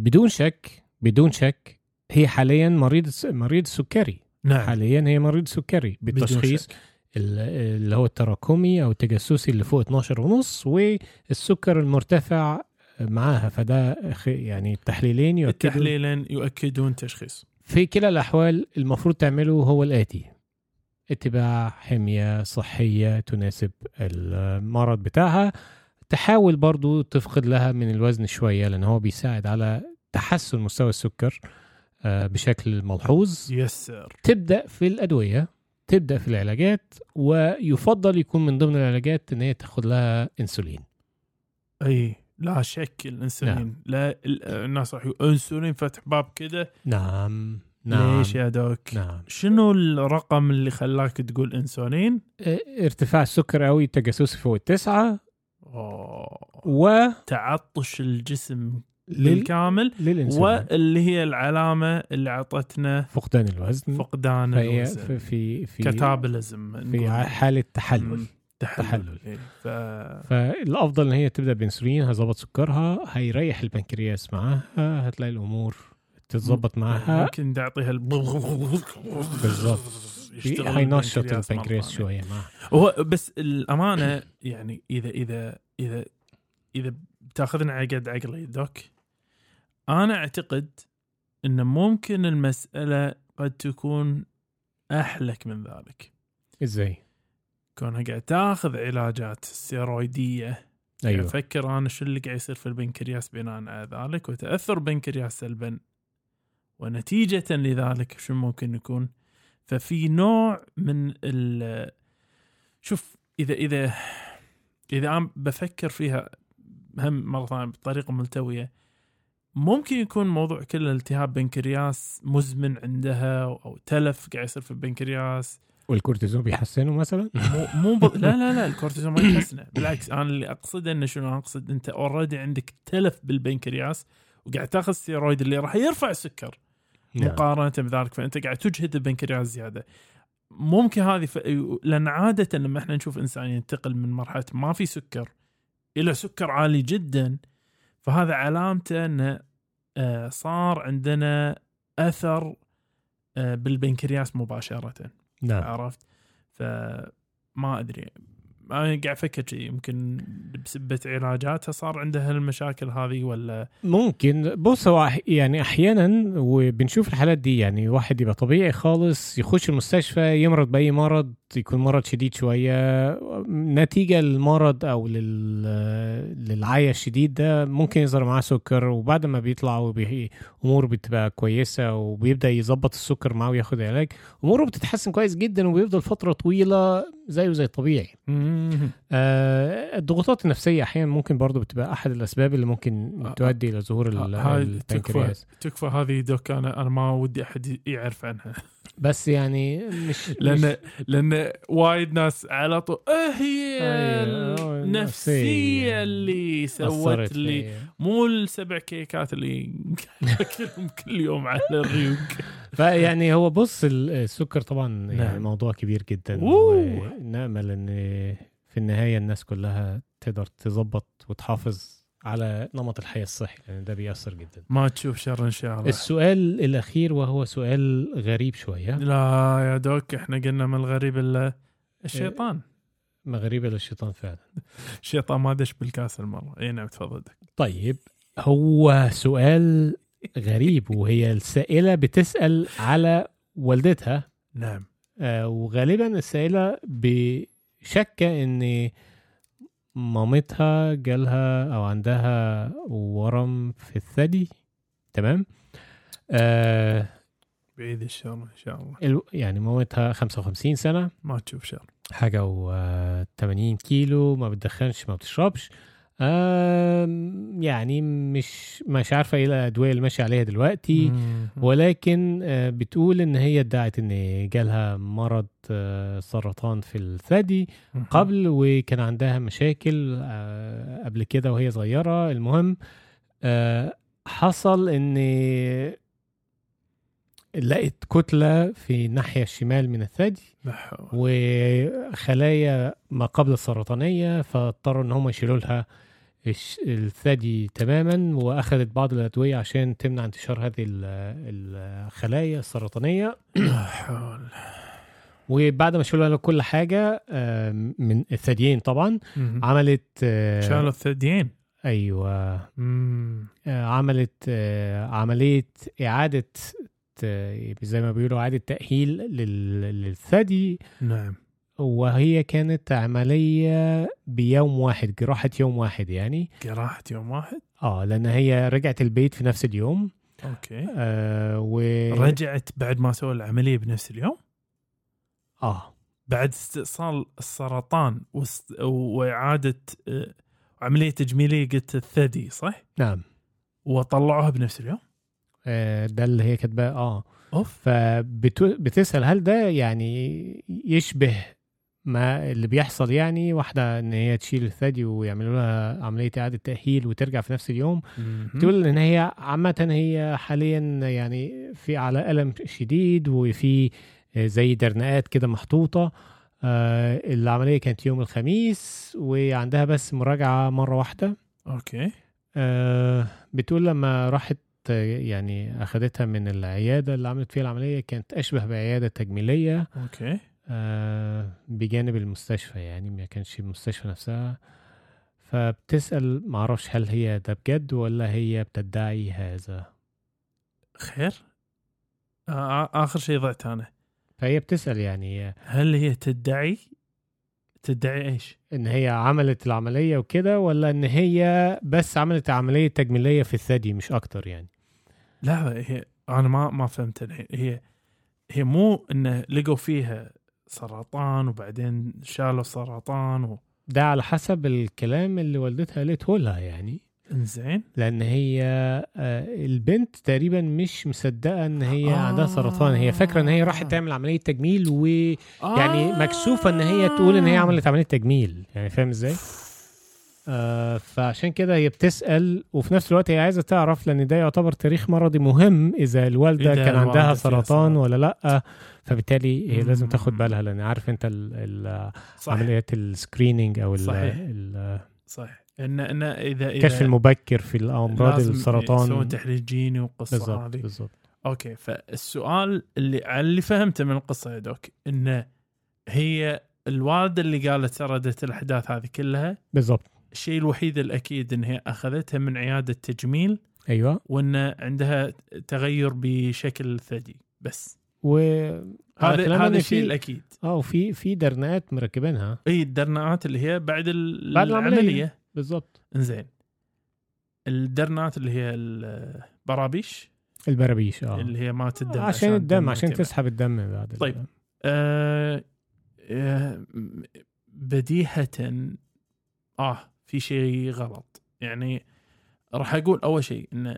بدون شك بدون شك هي حاليا مريض مريض سكري نعم. حاليا هي مريض سكري بالتشخيص اللي هو التراكمي أو التجسسي اللي فوق 12 ونص والسكر المرتفع معاها. فده يعني التحليلين يؤكدوا التحليلين يؤكدون تشخيص. في كلا الأحوال المفروض تعمله هو الآتي. اتباع حمية صحية تناسب المرض بتاعها. تحاول برضو تفقد لها من الوزن شوية لأن هو بيساعد على تحسن مستوى السكر آه، بشكل ملحوظ. يسر تبدأ في الأدوية تبدأ في العلاجات ويفضل يكون من ضمن العلاجات إن هي تاخد لها إنسولين. أي لا شك الإنسولين. نعم. لا ال- الناس راح إنسولين فتح باب كده؟ نعم نعم ليش يا دوك؟ نعم. شنو الرقم اللي خلاك تقول إنسولين؟ ارتفاع السكر قوي تجسسي فوق التسعة أوه. و تعطش الجسم لل... بالكامل للانسولين واللي هي العلامة اللي أعطتنا فقدان الوزن فقدان فهي الوزن في في في, كتابلزم في حالة تحلل. تحلل, تحلل. إيه. ف... فالأفضل إن هي تبدأ بإنسولين هيظبط سكرها هيريح البنكرياس معاها هتلاقي الأمور تتظبط معاها. ممكن تعطيها ال... [LAUGHS] بالظبط يشتغل هينشط البنكرياس ثانية. شوية معاها. هو بس الأمانة يعني اذا اذا اذا إذا بتاخذنا على قد عقلي دوك أنا أعتقد إن ممكن المسألة قد تكون أحلك من ذلك. إزاي؟ كونها قاعد تاخذ علاجات ستيرويديه أيوه. أفكر أنا شو اللي قاعد يصير في البنكرياس بناء على ذلك وتأثر البنكرياس سلبا ونتيجة لذلك شو ممكن يكون؟ ففي نوع من ال شوف إذا إذا إذا أنا بفكر فيها هم مرة ثانية بطريقة ملتوية ممكن يكون موضوع كل التهاب بنكرياس مزمن عندها أو تلف قاعد يصير في البنكرياس والكورتيزون بيحسنه مثلا؟ مو مو ب... لا لا لا الكورتيزون ما يحسنه. بالعكس أنا اللي أقصده إنه شنو؟ أقصد أنت already عندك تلف بالبنكرياس وقاعد تاخذ ستيرويد اللي راح يرفع السكر. نعم. مقارنة بذلك فأنت قاعد تجهد البنكرياس زيادة. ممكن هذه ف... لأن عادة لما إحنا نشوف إنسان ينتقل من مرحلة ما في سكر إلى سكر عالي جدا فهذا علامته إنه آه، صار عندنا أثر آه، بالبنكرياس مباشرة. نعم. عرفت؟ فما أدري. أنا قاعد أفكر شيء يمكن بسبة علاجاتها صار عندها المشاكل هذه ولا؟ ممكن. بص هو يعني أحيانا وبنشوف الحالات دي يعني واحد يبقى طبيعي خالص يخش المستشفى يمرض بأي مرض يكون مرض شديد شوية. نتيجة للمرض أو لل للعيا الشديد ده ممكن يظهر معاه سكر وبعد ما بيطلع وبي... أموره بتبقى كويسة وبيبدأ يظبط السكر معاه وياخد علاج أموره بتتحسن كويس جدا وبيفضل فترة طويلة زيه زي الطبيعي. آه الضغوطات النفسية أحيانا ممكن برضو بتبقى أحد الأسباب اللي ممكن آه، تؤدي إلى ظهور تكفى البنكرياس. تكفى هذه دوك أنا أنا ما ودي أحد يعرف عنها. بس يعني مش [LAUGHS] لأن لأن وايد ناس على طول أه هي أيوة، النفسيه اللي سوت لي في- مو السبع كيكات اللي اكلهم [LAUGHS] كل يوم على الريوق [LAUGHS] فيعني هو بص ال- السكر طبعا يعني نعم. موضوع كبير جدا. ونأمل ان في النهاية الناس كلها تقدر تظبط وتحافظ على نمط الحياة الصحي لأن ده بيأثر جدا. ما تشوف شر إن شاء الله. السؤال الأخير وهو سؤال غريب شوية. لا يا دوك إحنا قلنا من الغريب الا الشيطان. غريبه للشيطان فعلا. الشيطان ما دش بالكاس المره اي نعم تفضل. طيب هو سؤال غريب وهي السائلة بتسأل على والدتها. نعم. آه، وغالبا السائلة بشكة إن مامتها جالها أو عندها ورم في الثدي. تمام؟ آه بعيد الشر إن شاء الله. ال- يعني مامتها 55 سنة. ما تشوف شر. حاجة و 80 كيلو ما بتدخنش ما بتشربش. يعني مش مش عارفة إيه الأدوية اللي ماشية عليها دلوقتي. ولكن آه، بتقول إن هي ادعت إن جالها مرض آه، سرطان في الثدي. قبل وكان عندها مشاكل آه، قبل كده وهي صغيرة المهم حصل إن لقيت كتلة في الناحية الشمال من الثدي. وخلايا ما قبل السرطانية فاضطروا إن هم يشيلوا لها الثدي تماما وأخذت بعض الأدوية عشان تمنع انتشار هذه ال- الخلايا السرطانية. وبعد ما شالوا كل حاجة من الثديين طبعا. عملت آه، شالوا الثديين. أيوه. مم. آه، عملت آه، عملية إعادة زي ما بيقولوا إعادة تأهيل لل- للثدي. نعم. وهي كانت عملية بيوم واحد جراحة يوم واحد يعني. جراحة يوم واحد؟ آه لأن هي رجعت البيت في نفس اليوم. أوكي. آه و رجعت بعد ما سووا العملية بنفس اليوم؟ آه. بعد استئصال السرطان وإعادة آه، عملية تجميلية قلت الثدي صح؟ نعم. وطلعوها بنفس اليوم؟ آه ده اللي هي كاتباه آه. أوف. فبتسال هل ده يعني يشبه ما اللي بيحصل يعني واحدة إن هي تشيل الثدي ويعملوا لها عملية إعادة تأهيل وترجع في نفس اليوم. مهم. تقول إن هي عامة هي حاليا يعني في على ألم شديد وفي زي درنقات كده محطوطة. آه العملية كانت يوم الخميس وعندها بس مراجعة مرة واحدة. okay. آه بتقول لما راحت يعني اخذتها من العيادة اللي عملت فيها العملية كانت أشبه بعيادة تجميلية. okay. بجانب المستشفى يعني ما كانش المستشفى نفسها. فبتسأل معرفش هل هي ده بجد ولا هي بتدعي هذا. خير؟ آه آخر شيء ضعت أنا. فهي بتسأل يعني هل هي تدعي؟ تدعي إيش؟ إن هي عملت العملية وكده ولا إن هي بس عملت عملية تجميلية في الثدي مش أكتر يعني؟ لا هي أنا ما ما فهمت. الحين هي هي مو انه لقوا فيها سرطان وبعدين شالوا السرطان و... ده على حسب الكلام اللي والدتها قالته لها يعني. إنزين؟ لأن هي آه، البنت تقريبا مش مصدقة إن هي آه. عندها سرطان. هي فاكرة إن هي راحت تعمل عملية تجميل ويعني آه. مكسوفة إن هي تقول إن هي عملت عملية تجميل. يعني فاهم إزاي؟ آه فعشان كده هي بتسأل وفي نفس الوقت هي عايزة تعرف لأن ده يعتبر تاريخ مرضي مهم إذا الوالدة كان عندها سرطان. ولا لأ. فبالتالي هي لازم. تاخد بالها لأن عارف أنت ال- ال- صح عمليات ال screening أو ال- صحيح. ال- صح ان إن اذا إذا الكشف المبكر في الأمراض السرطان. يسوون تحليل جيني بالضبط هذه. بالضبط. okay فالسؤال اللي اللي فهمته من القصة يا doc انه هي الوالدة اللي قالت سردت الأحداث هذه كلها بالضبط. الشيء الوحيد الأكيد إن هي أخذتها من عيادة تجميل أيوه. وإن عندها تغير بشكل الثدي بس. و هذا كلام هذا الشيء الأكيد. آه وفي في درنقات مركبينها. إي الدرنات اللي هي بعد, ال- بعد العملية. العملية. بالضبط. إنزين. الدرنات اللي هي البرابيش. البرابيش آه. اللي هي مات الدم عشان الدم عشان. تسحب الدم بعد طيب. آه آه بديهة آه في شيء غلط يعني راح أقول أول شيء إن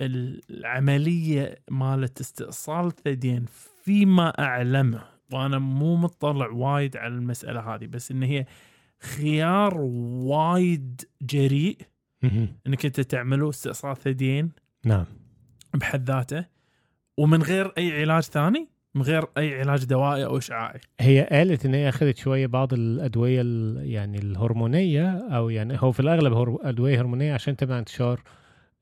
العملية مالت استئصال الثديين فيما أعلمه وأنا مو مطلع وايد على المسألة هذه بس إن هي خيار وايد جريء. إنك أنت تعمله استئصال ثديين نعم بحد ذاته ومن غير أي علاج ثاني من غير أي علاج دوائي أو إشعاعي هي قالت إن هي أخذت شوية بعض الأدوية ال- يعني الهرمونية أو يعني هو في الأغلب هر- أدوية هرمونية عشان تمنع انتشار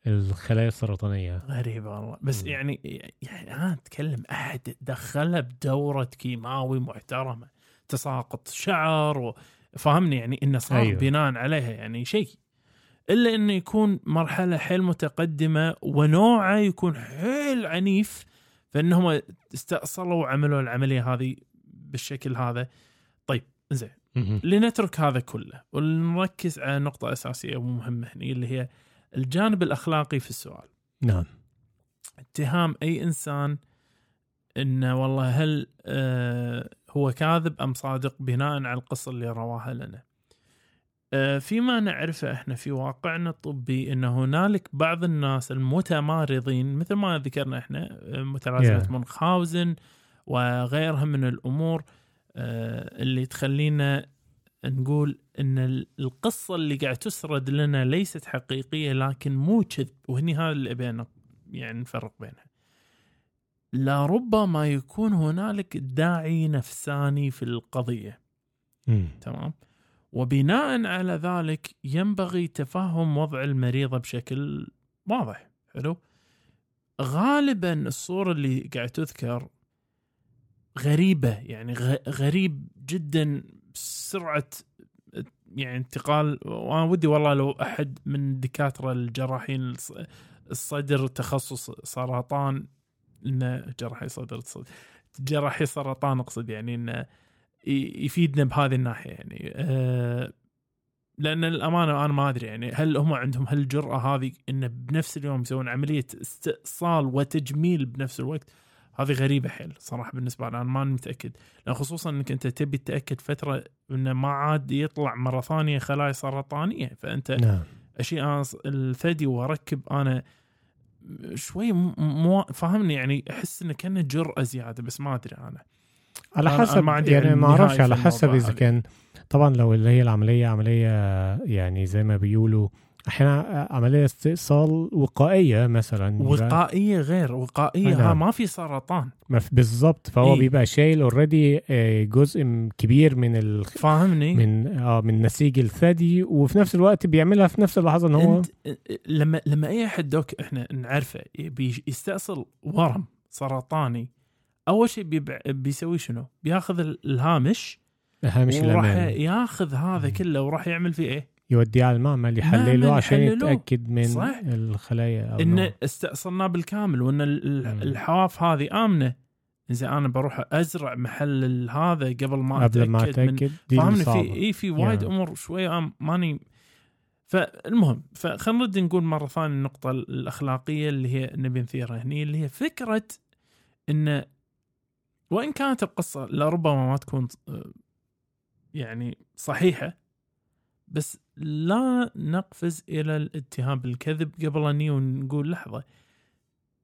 الخلايا السرطانية غريبة والله بس مم. يعني يعني أنا أتكلم أحد دخلها بدورة كيماوي محترمة تساقط شعر و... فاهمني يعني إنه صار أيوه. بناء عليها يعني شيء إلا إنه يكون مرحلة حيل متقدمة ونوعه يكون حيل عنيف فإنهم استأصلوا وعملوا العملية هذه بالشكل هذا طيب زين. لنترك هذا كله ونركز على نقطة أساسية ومهمة هنا اللي هي الجانب الأخلاقي في السؤال نعم اتهام أي إنسان إنه والله هل آه هو كاذب أم صادق بناء على القصة اللي رواها لنا. آه فيما نعرفه إحنا في واقعنا الطبي إن هنالك بعض الناس المتمارضين مثل ما ذكرنا إحنا آه، متلازمة Yeah. منخاوزن وغيرها من الأمور آه اللي تخلينا نقول إن ال- القصة اللي قاعد تسرد لنا ليست حقيقية لكن مو كذب وهني هذا اللي ابينا يعني نفرق بينها لربما يكون هنالك داعي نفساني في القضية. تمام وبناء على ذلك ينبغي تفهم وضع المريضة بشكل واضح حلو؟ غالبا الصورة اللي قاعد تذكر غريبة يعني غريب جدا سرعه يعني انتقال وأنا ودي والله لو أحد من الدكاتره الجراحين الص- الصدر تخصص سرطان إنه جراحي صدر جراحي سرطان أقصد يعني إنه يفيدنا بهذه الناحية يعني. أه لأن الأمانة أنا ما أدري يعني هل هم عندهم هالجرأة هذه انه بنفس اليوم يسوون عملية استئصال وتجميل بنفس الوقت؟ هذه غريبة حيل صراحة بالنسبة لي أنا ما متأكد. لأن خصوصا إنك أنت تبي تتأكد فترة إنه ما عاد يطلع مرة ثانية خلايا سرطانيه فأنت نعم. ص- الثدي وأركب أنا شوي مو فاهمني يعني أحس إنه كأنه جرأة زيادة بس ما أدري أنا. على حسب أنا ما عندي يعني علم ما أعرفش على حسب إذا. كان طبعا لو اللي هي العملية عملية يعني زي ما بيقولوا أحيانا عملية استئصال وقائية مثلا وقائية غير وقائية ها نعم. ما في سرطان ما بالظبط فهو إيه. بيبقى شايل already جزء م- كبير من ال... فاهمني من آه من نسيج الثدي وفي نفس الوقت بيعملها في نفس اللحظة إن هو أنت لما لما أي أحد doc إحنا نعرفه يبي يستأصل ورم سرطاني أول شيء بيبع... بيسوي شنو؟ بياخذ ال- الهامش هامش وراح ياخذ هذا. كله وراح يعمل فيه إيه؟ يوديه على المعمل معمل عشان يحللوه. يتأكد من صح. الخلايا أو ان نوع. استأصلناه بالكامل وإن. الحواف هذه آمنة زين أنا بروح أزرع محل هذا قبل ما قبل ما من دي فاهمني في. إي في وايد يا. أمور شوية أم- ماني فالمهم فخلينا نرد نقول مرة ثانية النقطة الأخلاقية اللي هي نبي نثيرها هني اللي هي فكرة إن وإن كانت القصة لربما ما تكون يعني صحيحة بس لا نقفز إلى الاتهام بالكذب قبل أن ونقول لحظة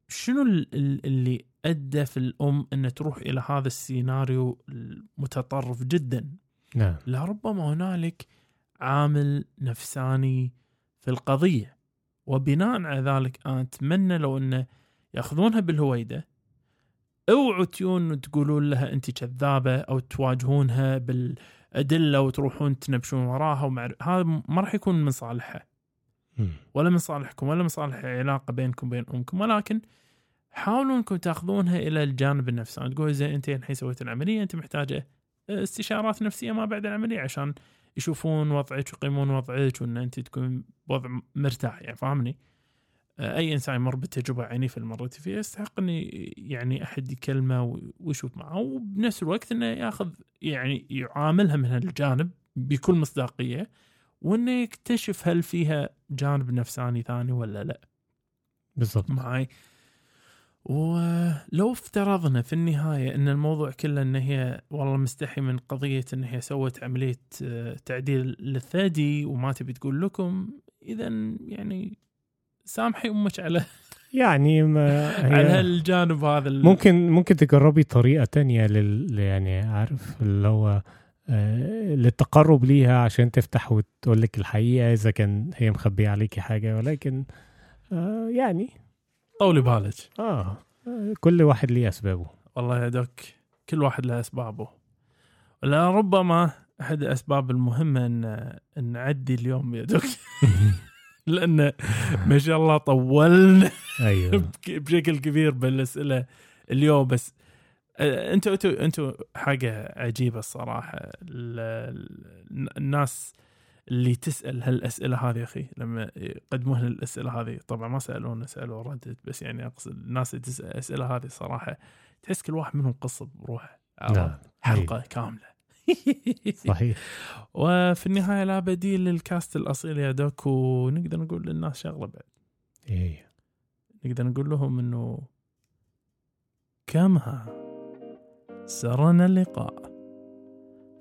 شنو ال- ال- اللي أدى في الأم أن تروح إلى هذا السيناريو المتطرف جدا؟ نعم. لربما هنالك عامل نفساني في القضية وبناء على ذلك أنا أتمنى لو أنه يأخذونها بالهويدة اوعوا تيون تقولون لها أنت كذابة أو تواجهونها بالأدلة وتروحون تنبشون وراها ومع... هذا ما راح يكون من صالحها. ولا من صالحكم ولا من صالح علاقة بينكم وبين أمكم ولكن حاولوا أنكم تاخذونها إلى الجانب النفساني تقول زين أنت الحين سويت العملية أنت محتاجة استشارات نفسية ما بعد العملية عشان يشوفون وضعك ويقيمون وضعك وإن انت تكون بوضع مرتاح يعني فاهمني؟ آه، أي إنسان يمر بتجربة عنيفة اللي مريت فيها يستحق ان يعني أحد يكلمه ويشوف معه وبنفس الوقت إنه ياخذ يعني يعاملها من هالجانب بكل مصداقية وإنه يكتشف هل فيها جانب نفساني ثاني ولا لا. بالضبط. معي ولو افترضنا في النهاية أن الموضوع كله أن هي والله مستحي من قضية أن هي سوت عملية آه، تعديل للثدي وما تبي تقول لكم إذا يعني سامحي أمك على يعني ما [LAUGHS] على هالجانب هذا ال- ممكن ممكن تجربي طريقة تانية لل يعني عارف اللي هو آه، للتقرب ليها عشان تفتح وتقول لك الحقيقة إذا كان هي مخبية عليكي حاجة. ولكن آه، يعني طولي بالك آه، كل واحد ليه أسبابه. والله يا دوك كل واحد له أسبابه. ولا ربما أحد الأسباب المهمة إن إن نعدي اليوم يا دوك. [LAUGHS] لأن ما شاء الله طولنا [LAUGHS] بك- بشكل كبير بالأسئلة اليوم. بس أنتوا أنتوا أنتوا حاجة عجيبة الصراحة. ال- ال- الناس اللي تسأل هالأسئلة هذه أخي لما يقدمون هالاسئله هذه طبعا ما سالونا سألوا ردت بس يعني أقصد الناس اللي تسأل الأسئلة هذه صراحة تحس كل واحد منهم قصة بروحه؟ نعم. حلقة كاملة. [LAUGHS] صحيح. وفي النهاية لا بديل للكاست الأصيل يا دوك ونقدر نقول للناس شغلة بعد. إيه. نقدر نقول لهم إنه كما سرنا اللقاء.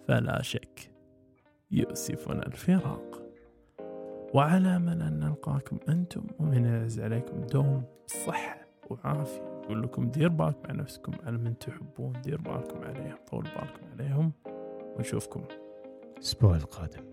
فلا شك يؤسفنا الفراق. وعلى من أن نلقاكم أنتم. ومن يعز عليكم دوم صحة وعافية. نقول لكم دير بالك مع نفسكم. على من تحبون دير بالكم عليهم. طول بالكم عليهم. ونشوفكم. الأسبوع القادم.